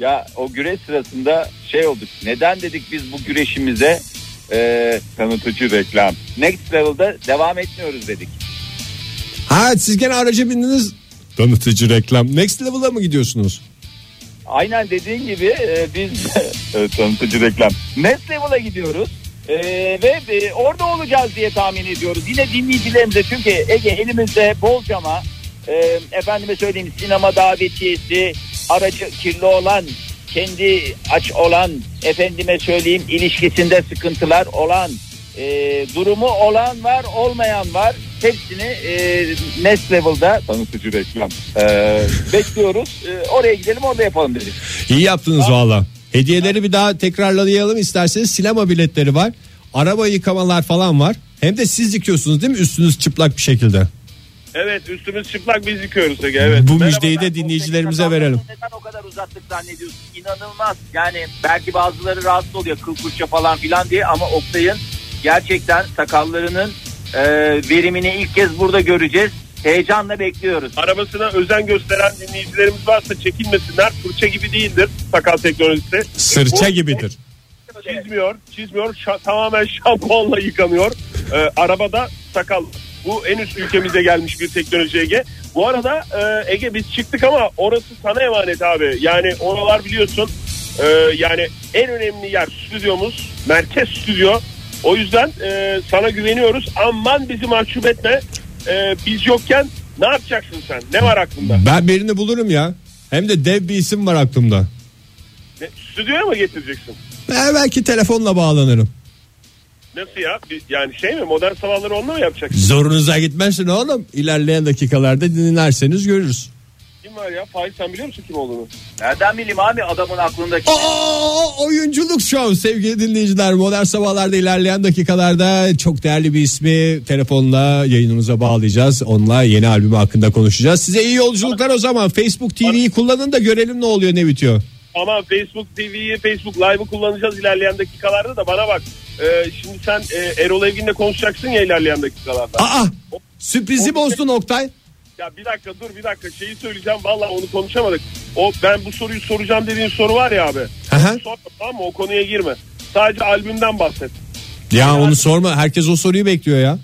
ya o güreş sırasında şey olduk. Neden dedik biz bu güreşimize e, tanıtıcı reklam. Next level'da devam etmiyoruz dedik. Ha siz gene araca bindiniz. Tanıtıcı reklam. Next level'a mı gidiyorsunuz? Aynen dediğin gibi e, biz evet, tanıtıcı reklam. Next Level'a gidiyoruz. E, ve e, orada olacağız diye tahmin ediyoruz. Yine dinleyicilerimize çünkü Ege elimizde bolcama e, efendime söyleyeyim sinema davetiyesi aracı kirli olan kendi aç olan efendime söyleyeyim ilişkisinde sıkıntılar olan e, durumu olan var olmayan var hepsini e, Next Level'da tanıtıcı reklam e, bekliyoruz E, oraya gidelim orada yapalım dedik. İyi yaptınız valla. Hediyeleri bir daha tekrarlayalım isterseniz sinema biletleri var. Araba yıkamalar falan var. Hem de siz yıkıyorsunuz değil mi üstünüz çıplak bir şekilde. Evet üstümüz çıplak biz yıkıyoruz Ege. Evet. Bu Merhaba, müjdeyi de dinleyicilerimize verelim. Neden o kadar uzattık zannediyorsun? İnanılmaz. Yani belki bazıları rahatsız oluyor kıl fırça falan filan diye ama Oktay'ın gerçekten sakallarının e, verimini ilk kez burada göreceğiz. Heyecanla bekliyoruz. Arabasına özen gösteren dinleyicilerimiz varsa çekinmesinler. Fırça gibi değildir sakal teknolojisi. Sırça gibidir. Çizmiyor, çizmiyor. Şa- tamamen şampuanla yıkanıyor. Ee, arabada sakal. Bu en üst ülkemize gelmiş bir teknoloji Ege. Bu arada e, Ege biz çıktık ama orası sana emanet abi. Yani oralar biliyorsun e, yani en önemli yer stüdyomuz. Merkez stüdyo. O yüzden e, sana güveniyoruz. Aman bizi mahcup etme. E, biz yokken ne yapacaksın sen? Ne var aklında? Ben birini bulurum ya. Hem de dev bir isim var aklımda. Ne, stüdyoya mı getireceksin? Ben belki telefonla bağlanırım. Nasıl ya? Bir- Yani şey mi modern sabahları onunla mı yapacaksın? Zorunuza gitmesin oğlum. İlerleyen dakikalarda dinlerseniz görürüz. Kim var ya? Faiz sen biliyor musun kim olduğunu? Nereden bileyim abi adamın aklındaki. Aa, oyunculuk şov sevgili dinleyiciler. Modern sabahlarda ilerleyen dakikalarda çok değerli bir ismi telefonla yayınımıza bağlayacağız. Onunla yeni albümü hakkında konuşacağız. Size iyi yolculuklar o zaman. Facebook TV'yi kullanın da görelim ne oluyor ne bitiyor. Ama Facebook TV'yi, Facebook Live'ı kullanacağız ilerleyen dakikalarda da bana bak. Ee, şimdi sen e, Erol Evgin'le konuşacaksın ya ilerleyen dakikalarda. Aa sürprizi bozdun Oktay. Ya bir dakika dur bir dakika şeyi söyleyeceğim. Vallahi onu konuşamadık. O ben bu soruyu soracağım dediğin soru var ya abi. Aha. Sorma tamam mı? O konuya girme. Sadece albümden bahset. Ya onu sorma herkes o soruyu bekliyor ya.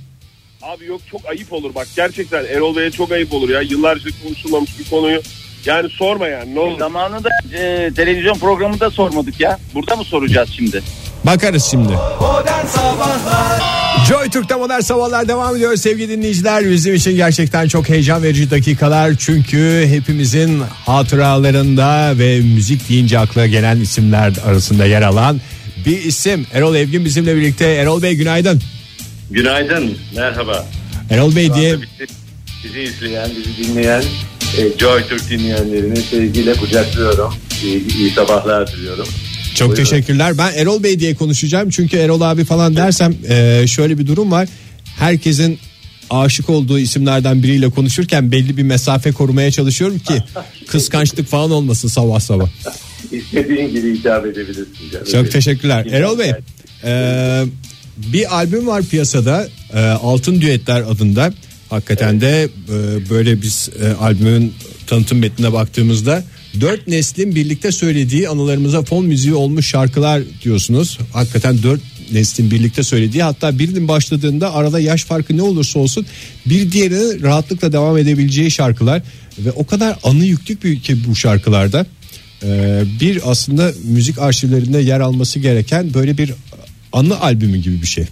Abi yok çok ayıp olur bak gerçekten Erol Bey'e çok ayıp olur ya. Yıllarca konuşulmamış bir konuyu Yani sorma yani ne olur. Zamanında e, televizyon programında sormadık ya. Burada mı soracağız şimdi? Bakarız şimdi. Joy Türk'te modern sabahlar devam ediyor sevgili dinleyiciler. Bizim için gerçekten çok heyecan verici dakikalar. Çünkü hepimizin hatıralarında ve müzik deyince akla gelen isimler arasında yer alan bir isim. Erol Evgin bizimle birlikte. Erol Bey günaydın. Günaydın, merhaba. Erol Bey diye bizi izleyen, bizi dinleyen e, Joy Türk dinleyenlerini sevgiyle kucaklıyorum. İyi, iyi sabahlar diliyorum. Çok Buyurun. teşekkürler. Ben Erol Bey diye konuşacağım. Çünkü Erol abi falan dersem e, şöyle bir durum var. Herkesin aşık olduğu isimlerden biriyle konuşurken belli bir mesafe korumaya çalışıyorum ki kıskançlık falan olmasın sabah sabah. İstediğin gibi hitap edebilirsin. canım. Çok teşekkürler. Erol Bey e, bir albüm var piyasada e, Altın Düetler adında. Hakikaten de e, böyle biz e, albümün tanıtım metnine baktığımızda dört neslin birlikte söylediği anılarımıza fon müziği olmuş şarkılar diyorsunuz. Hakikaten dört neslin birlikte söylediği hatta birinin başladığında arada yaş farkı ne olursa olsun bir diğerine rahatlıkla devam edebileceği şarkılar ve o kadar anı yüklük ki bu şarkılarda ee, bir aslında müzik arşivlerinde yer alması gereken böyle bir anı albümü gibi bir şey.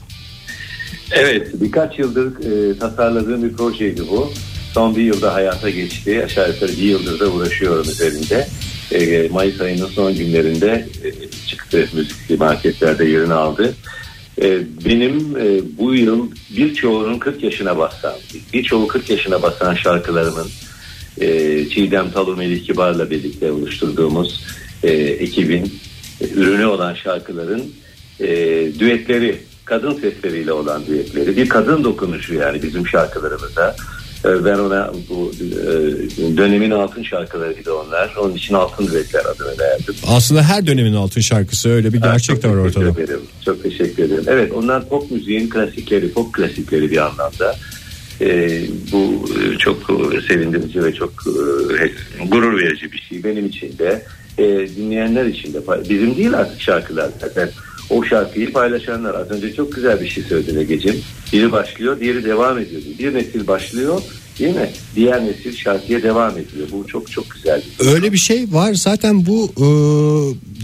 Evet, birkaç yıldır e, tasarladığım bir projeydi bu. Son bir yılda hayata geçti. Aşağı yukarı bir yıldır da uğraşıyorum üzerinde. E, Mayıs ayının son günlerinde e, çıktı müzik marketlerde yerini aldı. E, benim bu yıl birçoğunun 40 yaşına basan, birçoğu 40 yaşına basan şarkılarımın e, Çiğdem Talu Melih Kibar'la birlikte oluşturduğumuz e, ekibin ürünü olan şarkıların düetleri, kadın sesleriyle olan düetleri, bir kadın dokunuşu yani bizim şarkılarımıza. E, ben ona bu e, dönemin altın şarkılarıydı onlar. Onun için altın düetler adını verdim. Aslında her dönemin altın şarkısı öyle bir gerçek de var Çok teşekkür ortada. ederim. Çok teşekkür ederim. Evet onlar pop müziğin klasikleri, pop klasikleri bir anlamda. Ee, bu çok sevindirici ve çok e, gurur verici bir şey. Benim için de e, dinleyenler için de bizim değil artık şarkılar zaten. O şarkıyı paylaşanlar az önce çok güzel bir şey söyledi Ege'cim. Biri başlıyor, diğeri devam ediyor. Bir nesil başlıyor, değil mi? Diğer nesil şarkıya devam ediyor. Bu çok çok güzel. bir şey. Öyle bir şey var zaten bu e,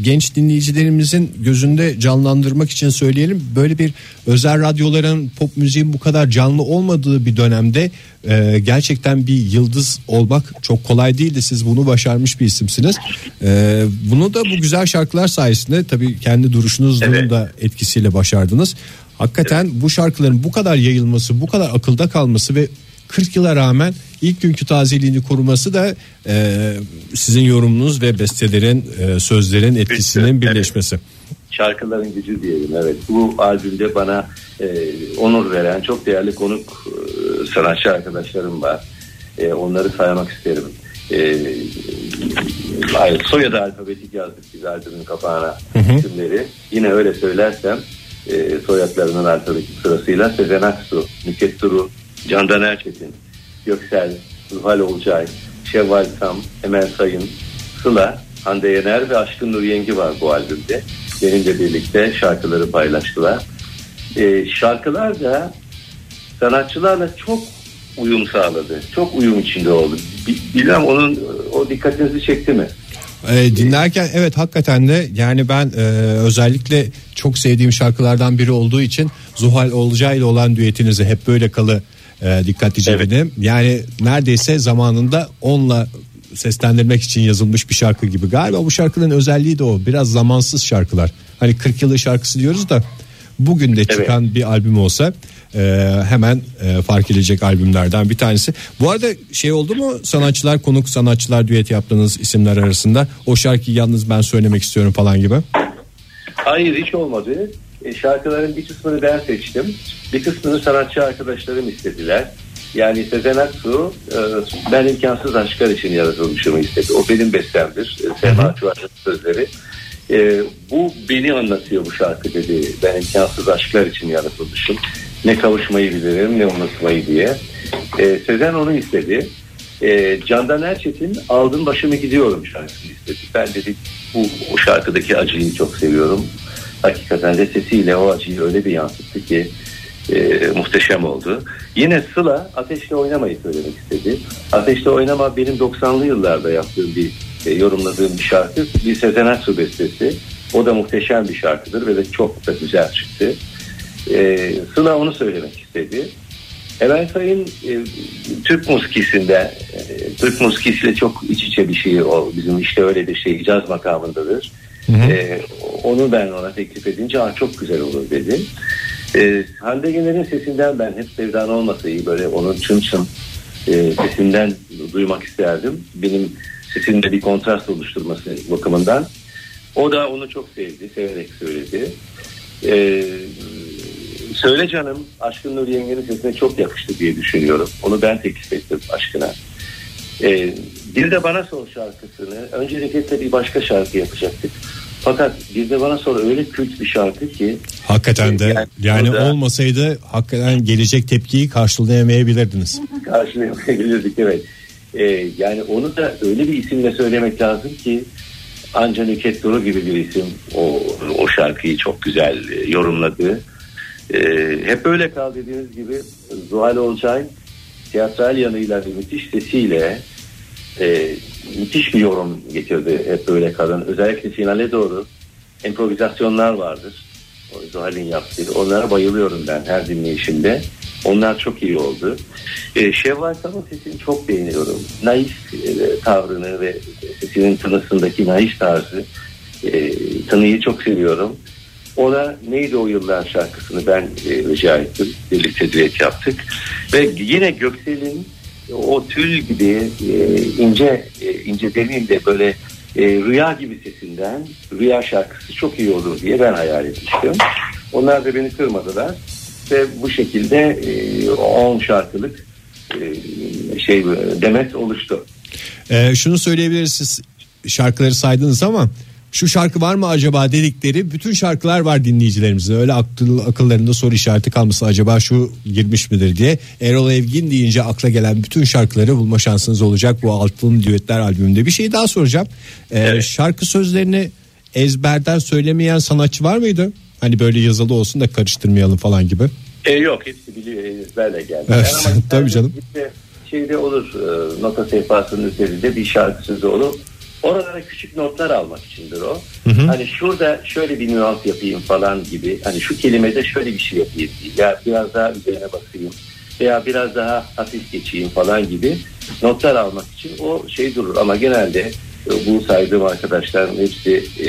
genç dinleyicilerimizin gözünde canlandırmak için söyleyelim. Böyle bir özel radyoların pop müziğin bu kadar canlı olmadığı bir dönemde e, gerçekten bir yıldız olmak çok kolay değildi. Siz bunu başarmış bir isimsiniz. E, bunu da bu güzel şarkılar sayesinde tabii kendi duruşunuzun Evet. da etkisiyle başardınız. Hakikaten bu şarkıların bu kadar yayılması, bu kadar akılda kalması ve 40 yıla rağmen ilk günkü tazeliğini koruması da e, sizin yorumunuz ve bestelerin, e, sözlerin etkisinin Evet. birleşmesi. şarkıların gücü diyelim evet. Bu albümde bana e, onur veren çok değerli konuk e, sanatçı arkadaşlarım var. E, onları saymak isterim. E, hayır, soyadı alfabetik yazdık biz albümün kapağına isimleri. Yine öyle söylersem e, soyadlarının alfabetik sırasıyla Sezen Aksu, Nüket Duru, Candan Erçetin, Göksel, Zuhal Olcay, Şevval Sam, Emel Sayın, Sıla, Hande Yener ve Aşkın Nur Yengi var bu albümde. Benimle birlikte şarkıları paylaştılar. Ee, şarkılar da sanatçılarla çok uyum sağladı. Çok uyum içinde oldu. Bi- Bilmem onun o dikkatinizi çekti mi? E, dinlerken evet hakikaten de yani ben e, özellikle çok sevdiğim şarkılardan biri olduğu için Zuhal Olcay ile olan düetinizi hep böyle kalı e, dikkatlice Evet. dinledim. Yani neredeyse zamanında onunla seslendirmek için yazılmış bir şarkı gibi. Galiba bu şarkının özelliği de o. Biraz zamansız şarkılar. Hani 40 yılı şarkısı diyoruz da bugün de çıkan bir albüm olsa e, hemen e, fark edilecek albümlerden bir tanesi. Bu arada şey oldu mu sanatçılar konuk sanatçılar düet yaptığınız isimler arasında o şarkıyı yalnız ben söylemek istiyorum falan gibi. Hayır hiç olmadı. E, şarkıların bir kısmını ben seçtim. Bir kısmını sanatçı arkadaşlarım istediler. Yani Sezen Aksu e, ben imkansız aşklar için yaratılmışımı istedi. O benim bestemdir. E, Sema Çuvar'ın sözleri. E, bu beni anlatıyor bu şarkı dedi. Ben imkansız aşklar için yaratılmışım. Ne kavuşmayı bilirim ne unutmayı diye. E, Sezen onu istedi. E, Candan Erçetin Aldım Başımı Gidiyorum şarkısını istedi. Ben dedik bu o şarkıdaki acıyı çok seviyorum. Hakikaten de sesiyle o acıyı öyle bir yansıttı ki e, muhteşem oldu. Yine Sıla Ateşle Oynamayı söylemek istedi. Ateşle Oynama benim 90'lı yıllarda yaptığım bir e, yorumladığım bir şarkı. Bir Sezen Aksu bestesi. O da muhteşem bir şarkıdır ve de çok da güzel çıktı. E, Sıla onu söylemek istedi. Emel Sayın e, Türk muskisinde e, Türk muskisiyle çok iç içe bir şey o bizim işte öyle bir şey caz makamındadır. E, onu ben ona teklif edince Aa, çok güzel olur dedi. E, Hande Yener'in sesinden ben hep sevdan olmasa iyi böyle onun çın çın e, sesinden duymak isterdim. Benim sesimde bir kontrast oluşturması bakımından. O da onu çok sevdi, severek söyledi. E, Söyle canım Aşkın Nur Yengen'in sesine çok yakıştı diye düşünüyorum. Onu ben teklif ettim aşkına. Ee, bir de bana sor şarkısını öncelikle tabii başka şarkı yapacaktık. Fakat bir de bana sor öyle kült bir şarkı ki Hakikaten de Yani yani burada- olmasaydı hakikaten gelecek tepkiyi karşılayamayabilirdiniz. karşılayabilirdik evet. Ee, yani onu da öyle bir isimle söylemek lazım ki Anca Nüket Duru gibi bir isim o, o şarkıyı çok güzel e, yorumladı. Ee, hep böyle kal dediğiniz gibi Zuhal Olcay tiyatral yanıyla ve müthiş sesiyle e, müthiş bir yorum getirdi hep böyle kalın. Özellikle finale doğru improvizasyonlar vardır. O Zuhal'in yaptığı. Onlara bayılıyorum ben her dinleyişimde. Onlar çok iyi oldu. E, Şevval Sam'ın sesini çok beğeniyorum. Naif e, tavrını ve sesinin tınısındaki naif tarzı e, tınıyı çok seviyorum. Ona neydi o yıllar şarkısını ben e, rica ettim. Birlikte düet yaptık. Ve yine Göksel'in o tül gibi e, ince e, ince demeyeyim de böyle e, rüya gibi sesinden rüya şarkısı çok iyi olur diye ben hayal etmiştim. Onlar da beni kırmadılar ve bu şekilde e, 10 şarkılık e, şey demet oluştu. Ee, şunu söyleyebiliriz şarkıları saydınız ama şu şarkı var mı acaba dedikleri bütün şarkılar var dinleyicilerimizin. Öyle akıl, akıllarında soru işareti kalması acaba şu girmiş midir diye. Erol Evgin deyince akla gelen bütün şarkıları bulma şansınız olacak bu Altın Düetler albümünde. Bir şey daha soracağım. Ee, Evet. Şarkı sözlerini ezberden söylemeyen sanatçı var mıydı? Hani böyle yazılı olsun da karıştırmayalım falan gibi. E, yok hepsi biliyor ezberle geldi. Evet, Ama tabii canım. şeyde olur e, nota sehpasının üzerinde bir şarkı sözü olur. Oralara küçük notlar almak içindir o. Hani şurada şöyle bir nüans yapayım falan gibi. Hani şu kelimede şöyle bir şey yapayım. Ya biraz daha üzerine basayım. Veya biraz daha hafif geçeyim falan gibi notlar almak için o şey durur. Ama genelde e, bu saydığım arkadaşların hepsi e,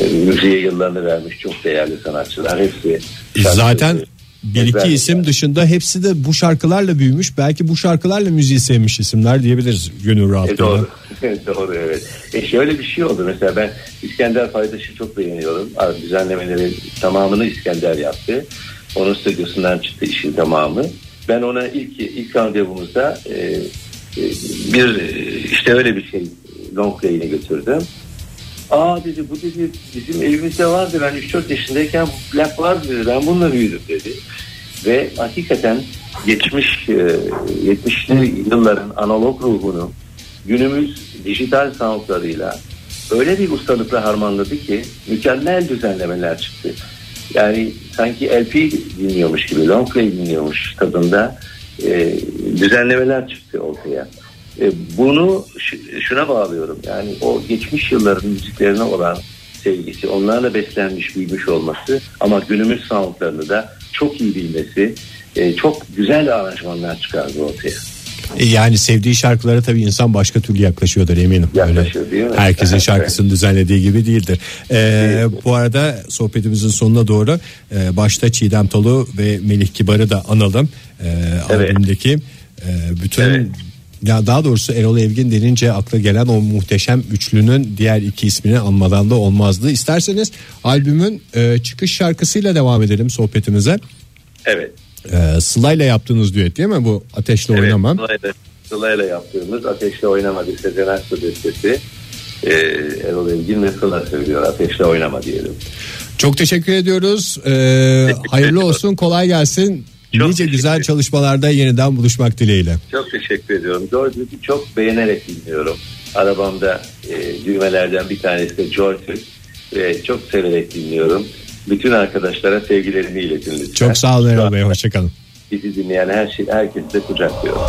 e, müziğe yıllarını vermiş çok değerli sanatçılar. Hepsi Zaten bir iki isim dışında hepsi de bu şarkılarla büyümüş. Belki bu şarkılarla müziği sevmiş isimler diyebiliriz gönül E, rahatlığıyla. doğru. doğru evet. E şöyle bir şey oldu mesela ben İskender Paydaş'ı çok beğeniyorum. Abi, Düzenlemeleri tamamını İskender yaptı. Onun stüdyosundan çıktı işin tamamı. Ben ona ilk ilk randevumuzda e, e, bir e, işte öyle bir şey long play'ini götürdüm. Aa dedi bu dedi bizim evimizde vardı ben 3-4 yaşındayken bu plak vardı dedi ben bununla büyüdüm dedi. Ve hakikaten geçmiş e, 70'li yılların analog ruhunu günümüz dijital soundlarıyla öyle bir ustalıkla harmanladı ki mükemmel düzenlemeler çıktı. Yani sanki LP dinliyormuş gibi, long play dinliyormuş tadında e, düzenlemeler çıktı ortaya. E, bunu şuna bağlıyorum. Yani o geçmiş yılların müziklerine olan sevgisi, onlarla beslenmiş, büyümüş olması ama günümüz soundlarını da çok iyi bilmesi, e, çok güzel aranjmanlar çıkardı ortaya. E, Yani sevdiği şarkılara tabii insan başka türlü yaklaşıyordur eminim. Yaklaşıyor, değil mi? Herkesin Evet. şarkısını düzenlediği gibi değildir. Ee, bu arada sohbetimizin sonuna doğru e, başta Çiğdem Tolu ve Melih Kibar'ı da analım. E, Evet. Albümdeki e, bütün Evet. Ya daha doğrusu Erol Evgin denince akla gelen o muhteşem üçlünün diğer iki ismini anmadan da olmazdı. İsterseniz albümün e, çıkış şarkısıyla devam edelim sohbetimize. Evet. E, Sıla'yla yaptığınız düet değil mi bu Ateşle Evet, Oynamam? Sıla'yla, Sıla'yla yaptığımız Ateşle Oynama bir Sezen Aksu bestesi. Ee, Erol Evgin ve Sıla söylüyor Ateşle Oynama diyelim. Çok teşekkür ediyoruz. Ee, hayırlı olsun, kolay gelsin. Çok nice güzel çalışmalarda yeniden buluşmak dileğiyle. Çok teşekkür ediyorum. George Duke'u çok beğenerek dinliyorum. Arabamda e, düğmelerden bir tanesi de George. Ve çok severek dinliyorum. Bütün arkadaşlara sevgilerimi iletin lütfen. Çok sağ olun Erol Bey hoşçakalın. Bizi dinleyen her şey, herkesi de kucaklıyorum.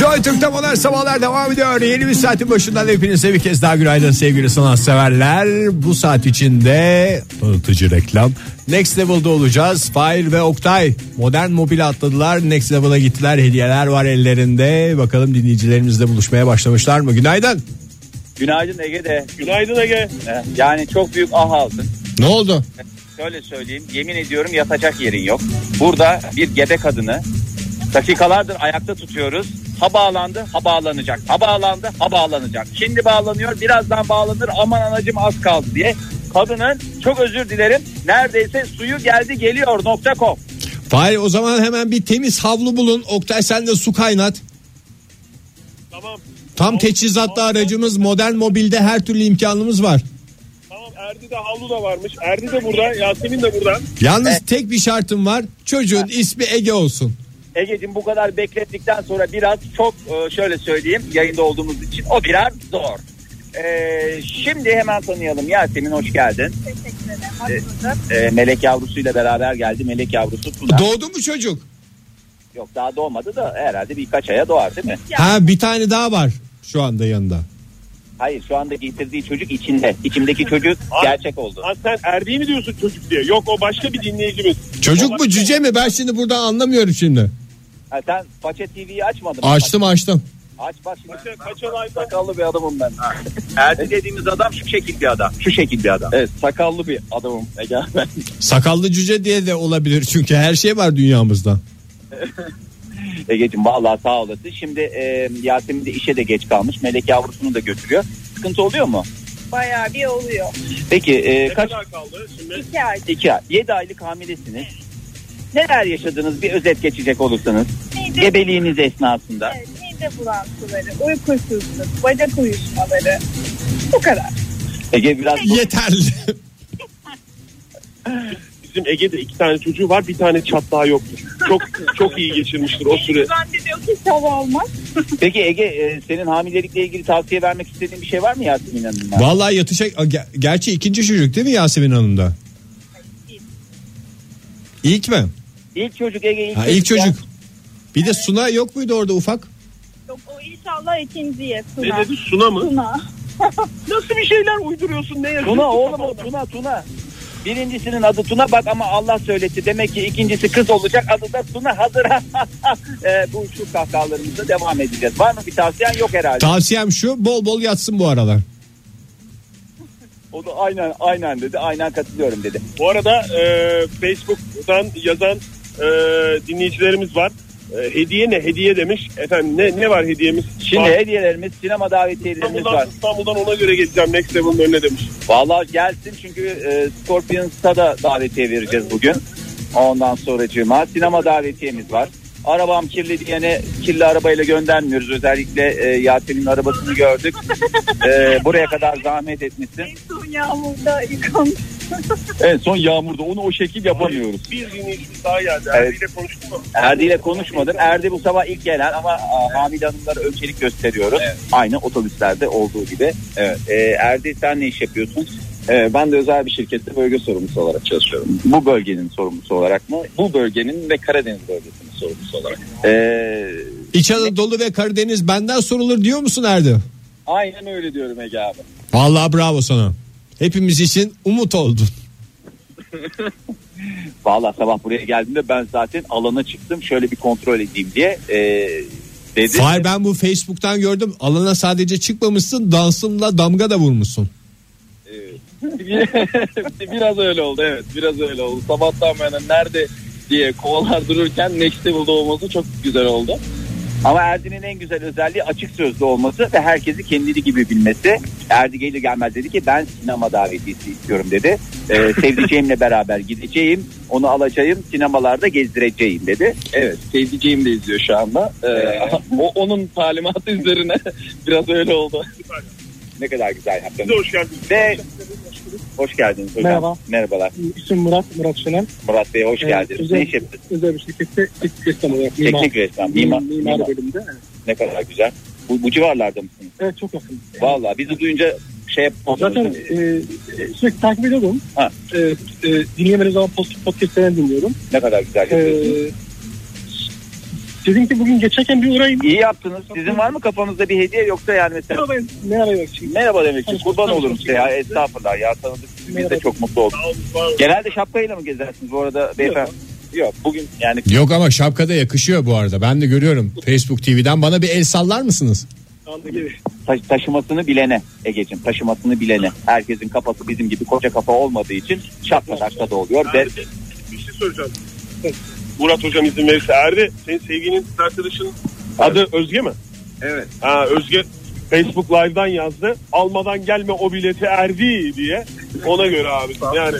Joy Türk'te modern sabahlar devam ediyor. Yeni bir saatin başından hepinize bir kez daha günaydın sevgili sanatseverler. Bu saat içinde tanıtıcı reklam. Next Level'da olacağız. Fahir ve Oktay modern mobil atladılar. Next Level'a gittiler. Hediyeler var ellerinde. Bakalım dinleyicilerimizle buluşmaya başlamışlar mı? Günaydın. Günaydın Ege'de. Günaydın Ege. Eh, Yani çok büyük ah aldın. Ne oldu? Şöyle söyleyeyim yemin ediyorum yatacak yerin yok. Burada bir gebe kadını dakikalardır ayakta tutuyoruz. Ha bağlandı ha bağlanacak. Ha bağlandı ha bağlanacak. Şimdi bağlanıyor birazdan bağlanır aman anacım az kaldı diye. Kadının çok özür dilerim neredeyse suyu geldi geliyor nokta com. Fahir o zaman hemen bir temiz havlu bulun. Oktay sen de su kaynat. Tamam. Tam teçhizatlı aracımız modern mobilde her türlü imkanımız var. Tamam Erdi de havlu da varmış. Erdi de burada. Yasemin de burada. Yalnız tek bir şartım var. Çocuğun ismi Ege olsun. Ege'cim bu kadar beklettikten sonra biraz çok e, şöyle söyleyeyim yayında olduğumuz için o biraz zor. Ee, şimdi hemen tanıyalım Yasemin hoş geldin. Ee, melek yavrusuyla beraber geldi. Melek yavrusu Tuna. Doğdu mu çocuk? Yok daha doğmadı da herhalde birkaç aya doğar değil mi? Ha bir tane daha var şu anda yanında. Hayır şu anda getirdiği çocuk içinde. İçimdeki çocuk gerçek oldu. Ha, sen Erdi'yi mi diyorsun çocuk diye? Yok o başka bir dinleyicimiz. Çocuk mu cüce mi? Ben şimdi buradan anlamıyorum şimdi. Ha, sen Paçe TV'yi açmadın mı? Açtım açtım. Aç bak şimdi. Kaç, kaç ayda? Sakallı bir adamım ben. Erdi dediğimiz adam şu şekil bir adam. Şu şekil bir adam. Evet sakallı bir adamım Ege ben. Sakallı cüce diye de olabilir çünkü her şey var dünyamızda. Ege'cim vallahi sağ olasın. Şimdi e, Yasemin de işe de geç kalmış. Melek yavrusunu da götürüyor. Sıkıntı oluyor mu? Bayağı bir oluyor. Peki e, Ne kaç? kadar kaldı şimdi? İki ay. İki ay. Yedi aylık hamilesiniz. Neler yaşadınız bir özet geçecek olursanız. Mide, Gebeliğiniz esnasında. evet, mide bulantıları, uykusuzluk, bacak uyuşmaları. Bu kadar. Ege biraz Yeterli. Bizim Ege'de iki tane çocuğu var. Bir tane çatlağı yoktur. Çok çok iyi geçirmiştir o süre. Zannediyor ki hava olmaz. Peki Ege e, senin hamilelikle ilgili tavsiye vermek istediğin bir şey var mı Yasemin Hanım'a? Vallahi yatacak. Ger- Gerçi ikinci çocuk değil mi Yasemin Hanım'da? İlk mi? İlk çocuk Ege ilk Ha, ilk ya. çocuk. Bir de Suna yok muydu orada ufak? Yok o inşallah ikinciye Ne Tuna. dedi? Suna mı? Tuna. Nasıl bir şeyler uyduruyorsun? Ne yazıyorsun? Tuna oğlum o Tuna Tuna. Birincisinin adı Tuna bak ama Allah söyletti. Demek ki ikincisi kız olacak adı da Tuna hazır. e, bu şu kahkahalarımızda devam edeceğiz. Var mı bir tavsiyen yok herhalde. Tavsiyem şu bol bol yatsın bu aralar. o da aynen aynen dedi. Aynen katılıyorum dedi. Bu arada e, Facebook'tan yazan e, dinleyicilerimiz var. E, hediye ne? Hediye demiş. Efendim ne ne var hediyemiz? Şimdi Var. hediyelerimiz, sinema davetiyelerimiz İstanbul'dan, var. İstanbul'dan ona göre geleceğim Next Level'ın önüne demiş. Vallahi gelsin çünkü e, Scorpions'a da davetiye vereceğiz bugün. Ondan sonracığıma sinema davetiyemiz var. Arabam kirli diyene kirli arabayla göndermiyoruz. Özellikle e, Yasemin'in arabasını gördük. E, buraya kadar zahmet etmişsin. En son yağmurda yıkanmış. En son yağmurda onu o şekil yapamıyoruz. Bir dinleyicimiz daha geldi. Evet. Erdi ile konuştun mu? Erdi ile konuşmadım. Erdi bu sabah ilk gelen ama a, Hamile Hanımlara öncelik gösteriyoruz. Aynı otobüslerde olduğu gibi. Evet. E, Erdi sen ne iş yapıyorsun? Ee, ben de özel bir şirkette bölge sorumlusu olarak çalışıyorum. Bu bölgenin sorumlusu olarak mı? Bu bölgenin ve Karadeniz bölgesinin sorumlusu olarak. Ee, İç Anadolu ve Karadeniz benden sorulur diyor musun Erdi? Aynen öyle diyorum Ege abi. Vallahi bravo sana. Hepimiz için umut oldun. Valla sabah buraya geldiğimde ben zaten alana çıktım şöyle bir kontrol edeyim diye. Ee, dedi. Fahir ben bu Facebook'tan gördüm. Alana sadece çıkmamışsın dansınla damga da vurmuşsun. biraz öyle oldu evet biraz öyle oldu. Sabahtan beri nerede diye kovalar dururken Next Level'da olması çok güzel oldu. Ama Erdi'nin en güzel özelliği açık sözlü olması ve herkesi kendini gibi bilmesi. Erdi gelir gelmez dedi ki ben sinema davetiyesi istiyorum dedi. Ee, sevdiceğimle beraber gideceğim, onu alacağım, sinemalarda gezdireceğim dedi. Evet sevdiceğim de izliyor şu anda. Ee, o, onun talimatı üzerine biraz öyle oldu. Ne kadar güzel yaptın. hoş geldiniz. Ve hoş geldiniz hocam. Merhaba. Merhabalar. İsim Murat, Murat Şener. Murat Bey hoş Evet, geldiniz. özel- Ne iş yapıyorsunuz? Özel bir şirkette teknik ressam olarak. Mimar, Teknik ressam, mimar, mimar, mimar. bölümünde. Evet. Ne kadar güzel. Bu, bu civarlarda mısınız? evet çok yakın. Vallahi bizi duyunca şey Zaten e, sürekli takip ediyordum. Ha. E, e, dinleyemediğim zaman podcastlerden dinliyorum. ne kadar güzel E, yapıyorsunuz. dedim ki bugün geçerken bir uğrayayım. İyi yaptınız. Sizin var mı kafanızda bir hediye yoksa yani mesela Merhaba, merhaba yok şimdi. merhaba demek için kurban olurum size ya estağfurullah ya tanıdık sizi biz de çok mutlu olduk. Genelde şapkayla mı gezersiniz bu arada beyefendi? Yok bugün yani Yok ama şapkada yakışıyor bu arada. Ben de görüyorum Facebook TV'den. Bana bir el sallar mısınız? Ta- taşımasını bilene Ege'cim taşımasını bilene. Herkesin kafası bizim gibi koca kafa olmadığı için şapka taşta da oluyor ve Bir şey soracağım. Murat hocam izin verirse Erdi senin sevginin kız arkadaşın adı Özge mi? Evet. Ha, Özge Facebook Live'dan yazdı. Almadan gelme o bileti Erdi diye. Ona göre abi. Yani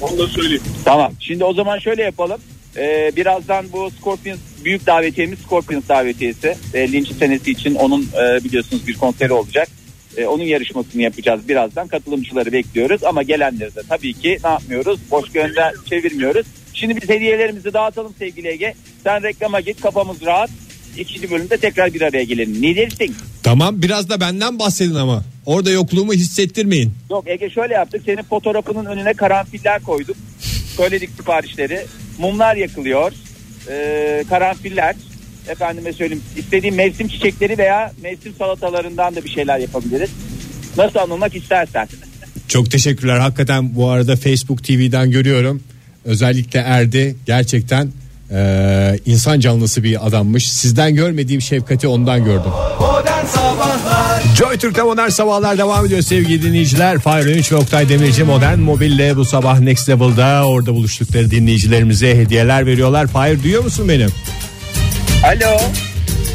onu da söyleyeyim. Tamam. Şimdi o zaman şöyle yapalım. Ee, birazdan bu Scorpions büyük davetiyemiz Scorpions davetiyesi. 50. senesi için onun e, biliyorsunuz bir konseri olacak. E, onun yarışmasını yapacağız birazdan. Katılımcıları bekliyoruz ama gelenleri de tabii ki ne yapmıyoruz? Boş gönder çevirmiyoruz. Şimdi biz hediyelerimizi dağıtalım sevgili Ege. Sen reklama git kafamız rahat. İkinci bölümde tekrar bir araya gelelim. Ne dersin? Tamam biraz da benden bahsedin ama. Orada yokluğumu hissettirmeyin. Yok Ege şöyle yaptık. Senin fotoğrafının önüne karanfiller koyduk. Söyledik siparişleri. Mumlar yakılıyor. Ee, karanfiller. Efendime söyleyeyim. istediğin mevsim çiçekleri veya mevsim salatalarından da bir şeyler yapabiliriz. Nasıl anılmak istersen. Çok teşekkürler. Hakikaten bu arada Facebook TV'den görüyorum. Özellikle Erdi gerçekten eee, insan canlısı bir adammış. Sizden görmediğim şefkati ondan gördüm. Joy Türk'te modern sabahlar devam ediyor sevgili dinleyiciler. Fahir Önç ve Oktay Demirci modern mobille bu sabah Next Level'da orada buluştukları dinleyicilerimize hediyeler veriyorlar. Fahir duyuyor musun beni? Alo.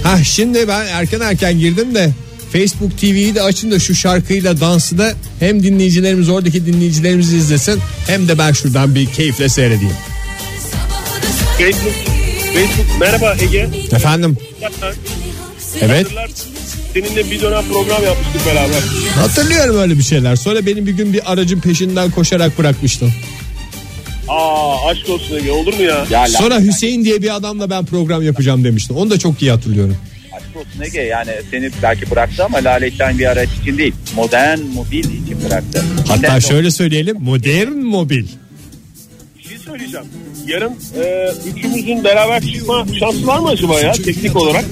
Ha şimdi ben erken erken girdim de Facebook TV'yi de açın da şu şarkıyla dansı da hem dinleyicilerimiz oradaki dinleyicilerimiz izlesin hem de ben şuradan bir keyifle seyredeyim. Facebook, Facebook merhaba Ege. Efendim evet Seninle bir dönem program yapmıştık beraber. hatırlıyorum öyle bir şeyler. Sonra benim bir gün bir aracın peşinden koşarak bırakmıştım. Aa aşk olsun Ege olur mu ya? Sonra Hüseyin diye bir adamla ben program yapacağım demiştim. Onu da çok iyi hatırlıyorum. Olsun Ege yani seni belki bıraktı ama Lale'den bir araç için değil. Modern mobil için bıraktı. Hatta Sen- şöyle söyleyelim modern mobil. Bir şey söyleyeceğim. Yarın e, üçümüzün beraber çıkma şansı var mı acaba ya teknik olarak?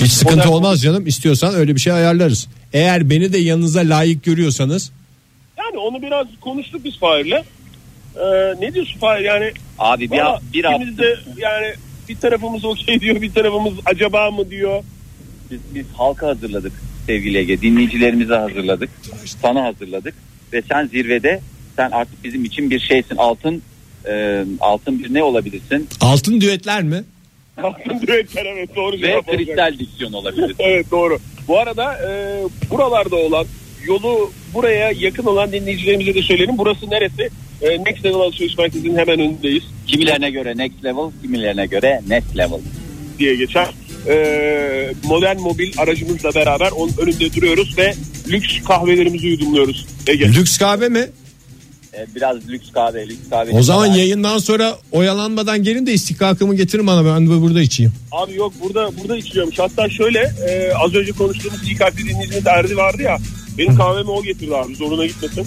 Hiç sıkıntı Modern- olmaz canım. İstiyorsan öyle bir şey ayarlarız. Eğer beni de yanınıza layık görüyorsanız Yani onu biraz konuştuk biz Fahir'le. E, ne diyorsun Fahir yani? Abi bir, Valla bir hafta de yani bir tarafımız okey diyor bir tarafımız acaba mı diyor. Biz, biz halka hazırladık sevgili Ege. Dinleyicilerimize hazırladık. Sana hazırladık. Ve sen zirvede sen artık bizim için bir şeysin. Altın e, altın bir ne olabilirsin? altın düetler mi? Altın düetler evet doğru Ve cevap olacak. kristal diksiyon olabilirsin. Evet doğru. Bu arada e, buralarda olan yolu buraya yakın olan dinleyicilerimize de söyleyelim. Burası neresi? E, Next Level Alışveriş Merkezi'nin hemen önündeyiz kimilerine göre next level, kimilerine göre next level. diye geçer. E, modern mobil aracımızla beraber onun önünde duruyoruz ve lüks kahvelerimizi yudumluyoruz. Ege. Lüks kahve mi? E, biraz lüks kahve, lüks kahve. O zaman yayından sonra oyalanmadan gelin de istikakımı getirin bana ben de burada içeyim. Abi yok burada burada içiliyormuş. Hatta şöyle e, az önce konuştuğumuz iyi kalpli dinleyicimiz Erdi vardı ya. Benim kahvemi o getirdi abi zoruna gitmesin.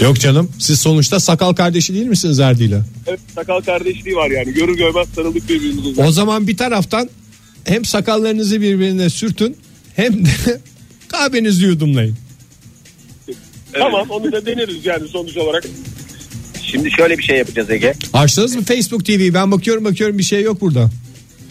Yok canım siz sonuçta sakal kardeşi değil misiniz Erdi'yle? Evet sakal kardeşliği var yani. Görür görmez sarıldık birbirimize. O zaman bir taraftan hem sakallarınızı birbirine sürtün hem de kahvenizi yudumlayın. Tamam onu da deneriz yani sonuç olarak. Şimdi şöyle bir şey yapacağız Ege. Açtınız mı Facebook TV? Ben bakıyorum bakıyorum bir şey yok burada.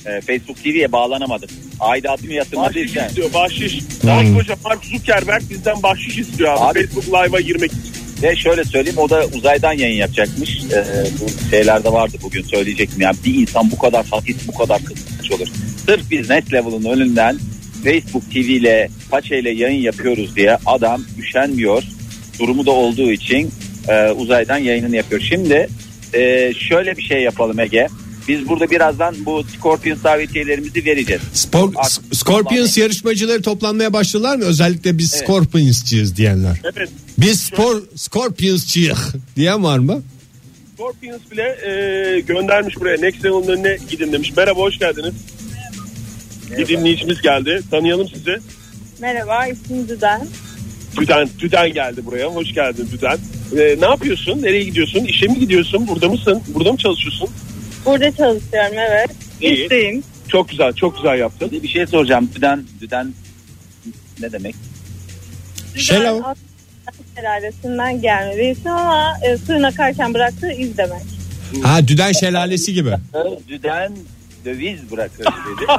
E, Facebook TV'ye bağlanamadık. Aidatımı yatırmadığı Bahşiş istiyor bahşiş. Daha koca Mark Zuckerberg bizden bahşiş istiyor abi. Abi- Facebook Live'a girmek için. Ve şöyle söyleyeyim o da uzaydan yayın yapacakmış. E, bu şeylerde vardı bugün söyleyecektim. Yani bir insan bu kadar hafif bu kadar kıskanç olur. Sırf biz Next Level'ın önünden Facebook TV ile Paçe ile yayın yapıyoruz diye adam üşenmiyor. Durumu da olduğu için e, uzaydan yayınını yapıyor. Şimdi e, şöyle bir şey yapalım Ege. Biz burada birazdan bu Scorpions davetiyelerimizi vereceğiz. Spor, Artık- Scorpions yarışmacıları toplanmaya başladılar mı? Özellikle biz Evet. Scorpions'çıyız diyenler. Evet. Biz spor Scorpions'çıyız diyen var mı? Scorpions bile e, göndermiş buraya. Next Level'ın önüne gidin demiş. Merhaba hoş geldiniz. Bir dinleyicimiz geldi. Tanıyalım sizi. Merhaba ismim Düden. Düden, Düden geldi buraya. Hoş geldin Düden. Ee, ne yapıyorsun? Nereye gidiyorsun? İşe mi gidiyorsun? Burada mısın? Burada mı çalışıyorsun? Burada çalışıyorum evet. İyi. İşteyim. Çok güzel, çok güzel yaptın. Bir şey soracağım. Düden, düden ne demek? Şelav. Düzen Şelalesinden gelme bir isim ama e, suyun akarken bıraktığı iz demek. Ha Düden Şelalesi gibi. Düden döviz bırakır dedi.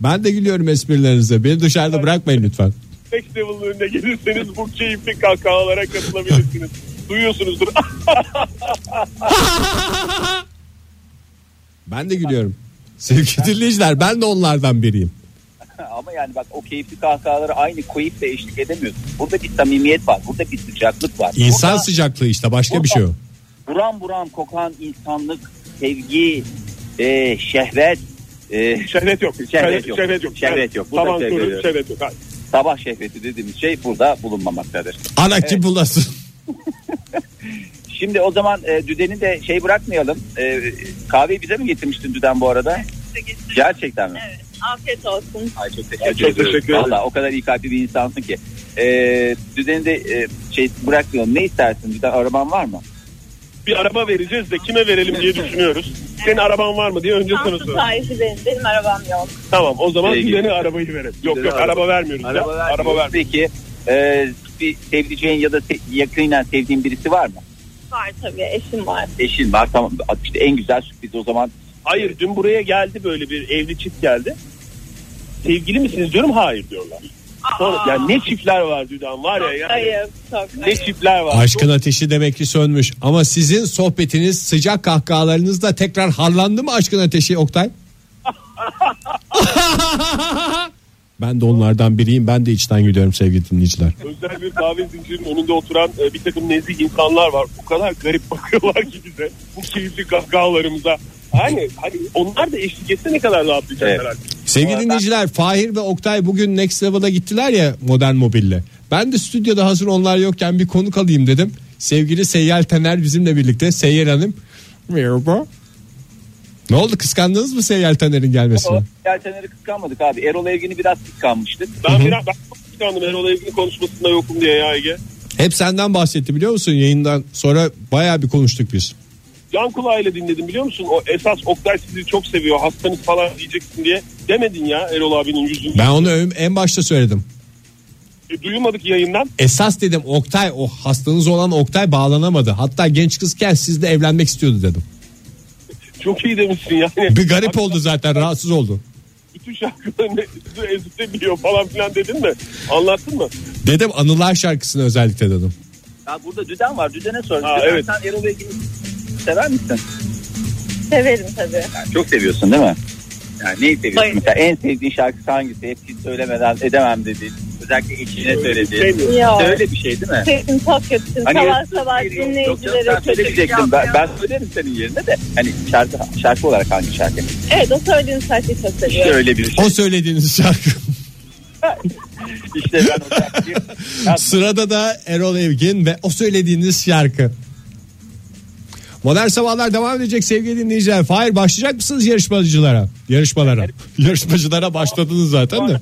Ben de gülüyorum esprilerinize. Beni dışarıda bırakmayın lütfen. Next Level'ın önüne gelirseniz bu keyifli kahkahalara katılabilirsiniz. Duyuyorsunuzdur. Ben de gülüyorum. Sevgili dinleyiciler ben de onlardan biriyim. Ama yani bak o keyifli kahkahaları aynı koyup da eşlik edemiyorsun. Burada bir samimiyet var. Burada bir sıcaklık var. İnsan Burada sıcaklığı işte başka bir şey o. buram buram kokan insanlık, sevgi, e, şehvet. E, şehvet yok. Şehvet yok. Şehvet yok. Şehvet yok. Burada Taban şehvet yok. şehvet yok. Hayır. Sabah şehveti dediğimiz şey burada bulunmamaktadır. Ana kim bulasın? Şimdi o zaman e, Düden'i de şey bırakmayalım. E, kahveyi bize mi getirmiştin Düden bu arada? Gerçekten mi? Evet. Afiyet olsun. Ay çok teşekkür çok ediyorum. teşekkür ederim. Valla o kadar iyi kalpli bir insansın ki. E, Düden'i de e, şey bırakmayalım. Ne istersin? Düden araban var mı? Bir araba vereceğiz de kime verelim diye düşünüyoruz. Senin araban var mı diye önce sana Şanslı sahibi benim. Benim arabam yok. Tamam o zaman Sevgili- Düden'e arabayı verelim. Yok yok araba- araba vermiyoruz. ya. Araba, Araba vermiyoruz. ver. Peki e, bir sevdiceğin ya da se- yakinen sevdiğin birisi var mı? Var tabii eşim var. Eşin var tamam. İşte en güzel sürpriz o zaman. Hayır dün buraya geldi böyle bir evli çift geldi. Sevgili misiniz diyorum hayır diyorlar. Sonra, yani ne çiftler var Düden var ya. Yani, Ayıp çok ne ayıp. çiftler var. Aşkın ateşi demek ki sönmüş. Ama sizin sohbetiniz sıcak kahkahalarınızla tekrar harlandı mı aşkın ateşi Oktay? ben de onlardan biriyim. Ben de içten gülüyorum sevgili dinleyiciler. Özel bir kahve zincirinin önünde oturan e, bir takım nezih insanlar var. O kadar garip bakıyorlar ki bize. Bu keyifli kahkahalarımıza. Yani hani onlar da eşlik etse ne kadar rahatlayacaklar Evet. artık. Sevgili dinleyiciler Fahir ve Oktay bugün Next Level'a gittiler ya modern mobille. Ben de stüdyoda hazır onlar yokken bir konuk alayım dedim. Sevgili Seyyal Tener bizimle birlikte. Seyyal Hanım. Merhaba. Ne oldu kıskandınız mı Seyyal Tener'in gelmesini? O Yeltenleri kıskanmadık abi. Erol Evgin'i biraz kıskanmıştık. Ben biraz ben çok kıskandım Erol Evgin konuşmasında yokum diye ya Ege. Hep senden bahsetti biliyor musun yayından sonra bayağı bir konuştuk biz. Can kulağıyla dinledim biliyor musun? O esas Oktay sizi çok seviyor hastanız falan diyeceksin diye demedin ya Erol abinin yüzünde. Ben onu en başta söyledim. E, duymadık yayından. Esas dedim Oktay o hastanız olan Oktay bağlanamadı. Hatta genç kızken sizle evlenmek istiyordu dedim. Çok iyi demişsin yani. Bir garip oldu zaten rahatsız oldu. Bütün şarkılarını ezikle biliyor falan filan dedin mi? Anlattın mı? Dedim Anılar şarkısını özellikle dedim. Ya burada Düden var. Düden'e sor. Ha, evet. sen Erol Evgin'i sever misin? Severim tabii. Yani çok seviyorsun değil mi? Yani neyi seviyorsun? Bayılıyorum. Mesela en sevdiğin şarkısı hangisi? Hep hiç söylemeden edemem dediğin. Özellikle eşine söylediğin. Sevmiyorum. Yok. Öyle bir şey değil mi? Sesim çok kötü. Hani sabah sabah dinleyicilere kötü. söylemeyecektin. Ben, ben söylerim senin yerine de. Hani şarkı, şarkı olarak hangi şarkı? Evet o söylediğin şarkıyı çok İşte seviyorum. öyle bir şey. O söylediğiniz şarkı. İşte ben o şarkıyı... Sırada da Erol Evgin ve o söylediğiniz şarkı. Modern sabahlar devam edecek sevgili dinleyiciler. Fahir başlayacak mısınız yarışmacılara? Yarışmalara. Yarışmacılara başladınız zaten de.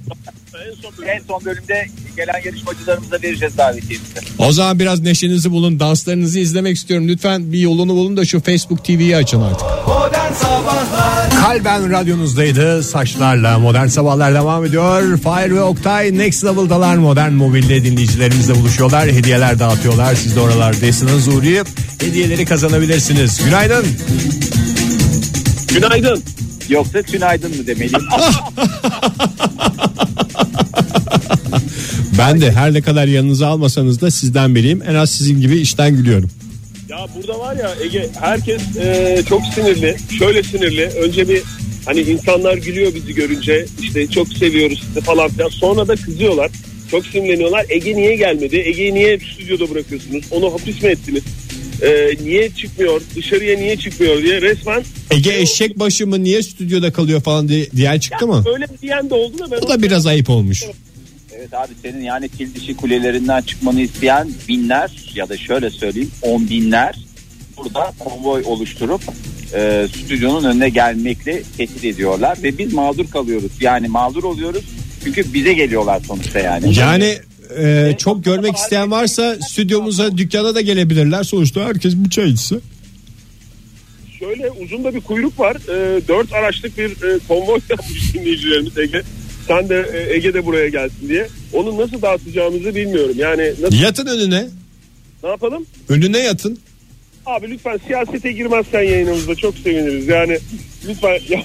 en son bölümde gelen yarışmacılarımıza vereceğiz davetiyemizi. O zaman biraz neşenizi bulun, danslarınızı izlemek istiyorum. Lütfen bir yolunu bulun da şu Facebook TV'yi açın artık. Modern Sabahlar Kalben radyonuzdaydı. Saçlarla Modern Sabahlar devam ediyor. Fahir ve Oktay Next Level'dalar. Modern Mobil'de dinleyicilerimizle buluşuyorlar. Hediyeler dağıtıyorlar. Siz de oralardaysanız uğrayıp hediyeleri kazanabilirsiniz. Günaydın. Günaydın. Yoksa tünaydın mı demeliyim? Ben de her ne kadar yanınıza almasanız da sizden biriyim. En az sizin gibi işten gülüyorum. Ya burada var ya Ege herkes e, çok sinirli. Şöyle sinirli. Önce bir hani insanlar gülüyor bizi görünce. işte çok seviyoruz sizi falan filan. Sonra da kızıyorlar. Çok sinirleniyorlar. Ege niye gelmedi? Ege'yi niye stüdyoda bırakıyorsunuz? Onu hapis mi ettiniz? E, niye çıkmıyor? Dışarıya niye çıkmıyor diye resmen Ege eşek başı mı niye stüdyoda kalıyor falan diye, diyen çıktı mı? öyle diyen de oldu da ben O da biraz ayıp olmuş. Evet abi senin yani fil dişi kulelerinden çıkmanı isteyen binler ya da şöyle söyleyeyim on binler burada konvoy oluşturup e, stüdyonun önüne gelmekle tehdit ediyorlar ve biz mağdur kalıyoruz. Yani mağdur oluyoruz çünkü bize geliyorlar sonuçta yani. Yani e, çok görmek isteyen varsa stüdyomuza dükkana da gelebilirler. Sonuçta herkes bir çay içse. Şöyle uzun da bir kuyruk var. E, dört araçlık bir e, konvoy yapmış dinleyicilerimiz Ege. Sen de e, Ege de buraya gelsin diye. Onu nasıl dağıtacağımızı bilmiyorum. Yani nasıl, Yatın önüne. ne yapalım? Önüne yatın. Abi lütfen siyasete girmezsen yayınımızda çok seviniriz. Yani lütfen ya,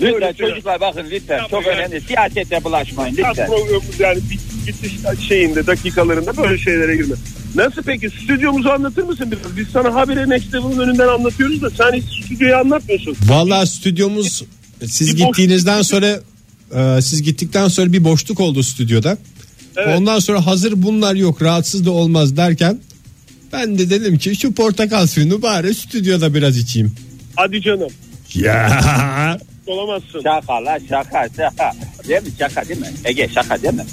Lütfen çocuklar bakın lütfen Yapma çok yani. önemli. Siyasete bulaşmayın Ya lütfen. programımız yani bit- bitiş şeyinde dakikalarında böyle şeylere girme. Nasıl peki stüdyomuzu anlatır mısın biraz? Biz sana haberi Level'ın önünden anlatıyoruz da sen hiç stüdyoyu anlatmıyorsun. Vallahi stüdyomuz siz Bir boş- gittiğinizden sonra e, siz gittikten sonra bir boşluk oldu stüdyoda. Evet. Ondan sonra hazır bunlar yok rahatsız da olmaz derken ben de dedim ki şu portakal suyunu bari stüdyoda biraz içeyim. Hadi canım. Ya Olamazsın. Şaka la şaka şaka. Değil mi şaka değil mi? Ege şaka değil mi?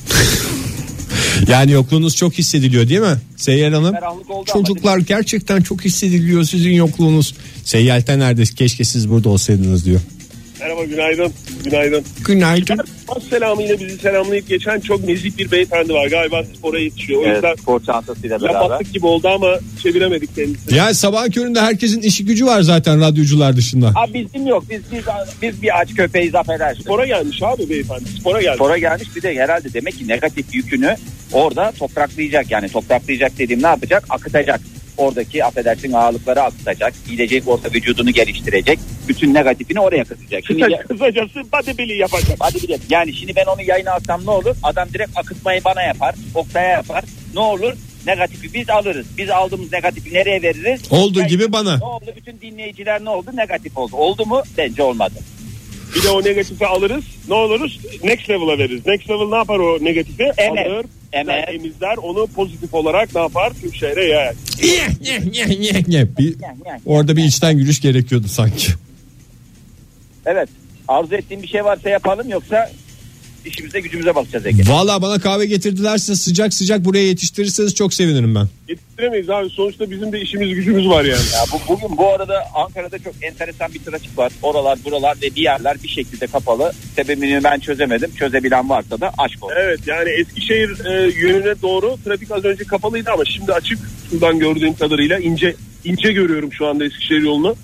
yani yokluğunuz çok hissediliyor değil mi Seyyar Hanım? Ama Çocuklar gerçekten çok hissediliyor sizin yokluğunuz. Seyyal'ten nerede keşke siz burada olsaydınız diyor. Merhaba günaydın. Günaydın. Günaydın. Pas selamıyla bizi selamlayıp geçen çok nezik bir beyefendi var. Galiba spora yetişiyor. O yüzden Evet, spor çantasıyla beraber. yapattık gibi oldu ama çeviremedik kendisini. Yani sabah köründe herkesin işi gücü var zaten radyocular dışında. Abi bizim yok. Biz biz biz bir aç köpeğiz affedersin. Spora gelmiş abi beyefendi. Spora gelmiş. Spora gelmiş bir de herhalde demek ki negatif yükünü orada topraklayacak. Yani topraklayacak dediğim ne yapacak? Akıtacak. Oradaki affedersin ağırlıkları akıtacak. Gidecek orada vücudunu geliştirecek. Bütün negatifini oraya kısacak. Şimdi Kısa, kısacası bodybuilding yapacak. Hadi bilelim. Yani şimdi ben onu yayına alsam ne olur? Adam direkt akıtmayı bana yapar. Oktay'a yapar. Ne olur? Negatifi biz alırız. Biz aldığımız negatifi nereye veririz? Olduğu Yani gibi bana. Ne oldu? Bütün dinleyiciler ne oldu? Negatif oldu. Oldu mu? Bence olmadı. Bir de o negatifi alırız. Ne oluruz? Next level'a veririz. Next level ne yapar o negatifi? Emer. Alır. Emer. Temizler. Onu pozitif olarak ne yapar? Tüm şehre yayar. Bir, orada bir içten gülüş gerekiyordu sanki. Evet. Arzu ettiğin bir şey varsa yapalım yoksa işimize gücümüze bakacağız Ege. Valla bana kahve getirdilerse sıcak sıcak buraya yetiştirirseniz çok sevinirim ben. Yetiştiremeyiz abi. Sonuçta bizim de işimiz gücümüz var yani. Ya bu, bugün bu arada Ankara'da çok enteresan bir trafik var. Oralar buralar ve diğerler bir şekilde kapalı. Sebebini ben çözemedim. Çözebilen varsa da aşk olsun. Evet yani Eskişehir e, yönüne doğru trafik az önce kapalıydı ama şimdi açık. Şuradan gördüğüm kadarıyla ince ince görüyorum şu anda Eskişehir yolunu.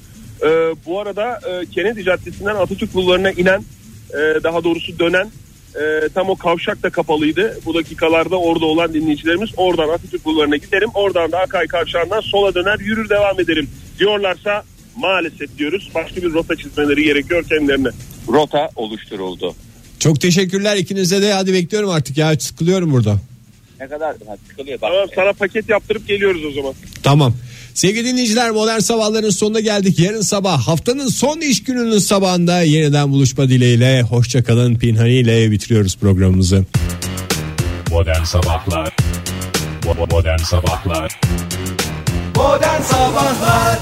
E, bu arada e, Kennedy Caddesi'nden Atatürk Bulvarı'na inen e, daha doğrusu dönen e, tam o kavşak da kapalıydı. Bu dakikalarda orada olan dinleyicilerimiz oradan Atatürk Bulvarı'na giderim. Oradan da Akay Kavşağı'ndan sola döner yürür devam ederim diyorlarsa maalesef diyoruz. Başka bir rota çizmeleri gerekiyor kendilerine. Rota oluşturuldu. Çok teşekkürler ikinize de hadi bekliyorum artık ya sıkılıyorum burada. Ne kadar ha, sıkılıyor bak. Tamam sana paket yaptırıp geliyoruz o zaman. Tamam. Sevgili dinleyiciler modern sabahların sonuna geldik. Yarın sabah haftanın son iş gününün sabahında yeniden buluşma dileğiyle hoşçakalın Pinhani ile bitiriyoruz programımızı. Modern Sabahlar Modern Sabahlar Modern Sabahlar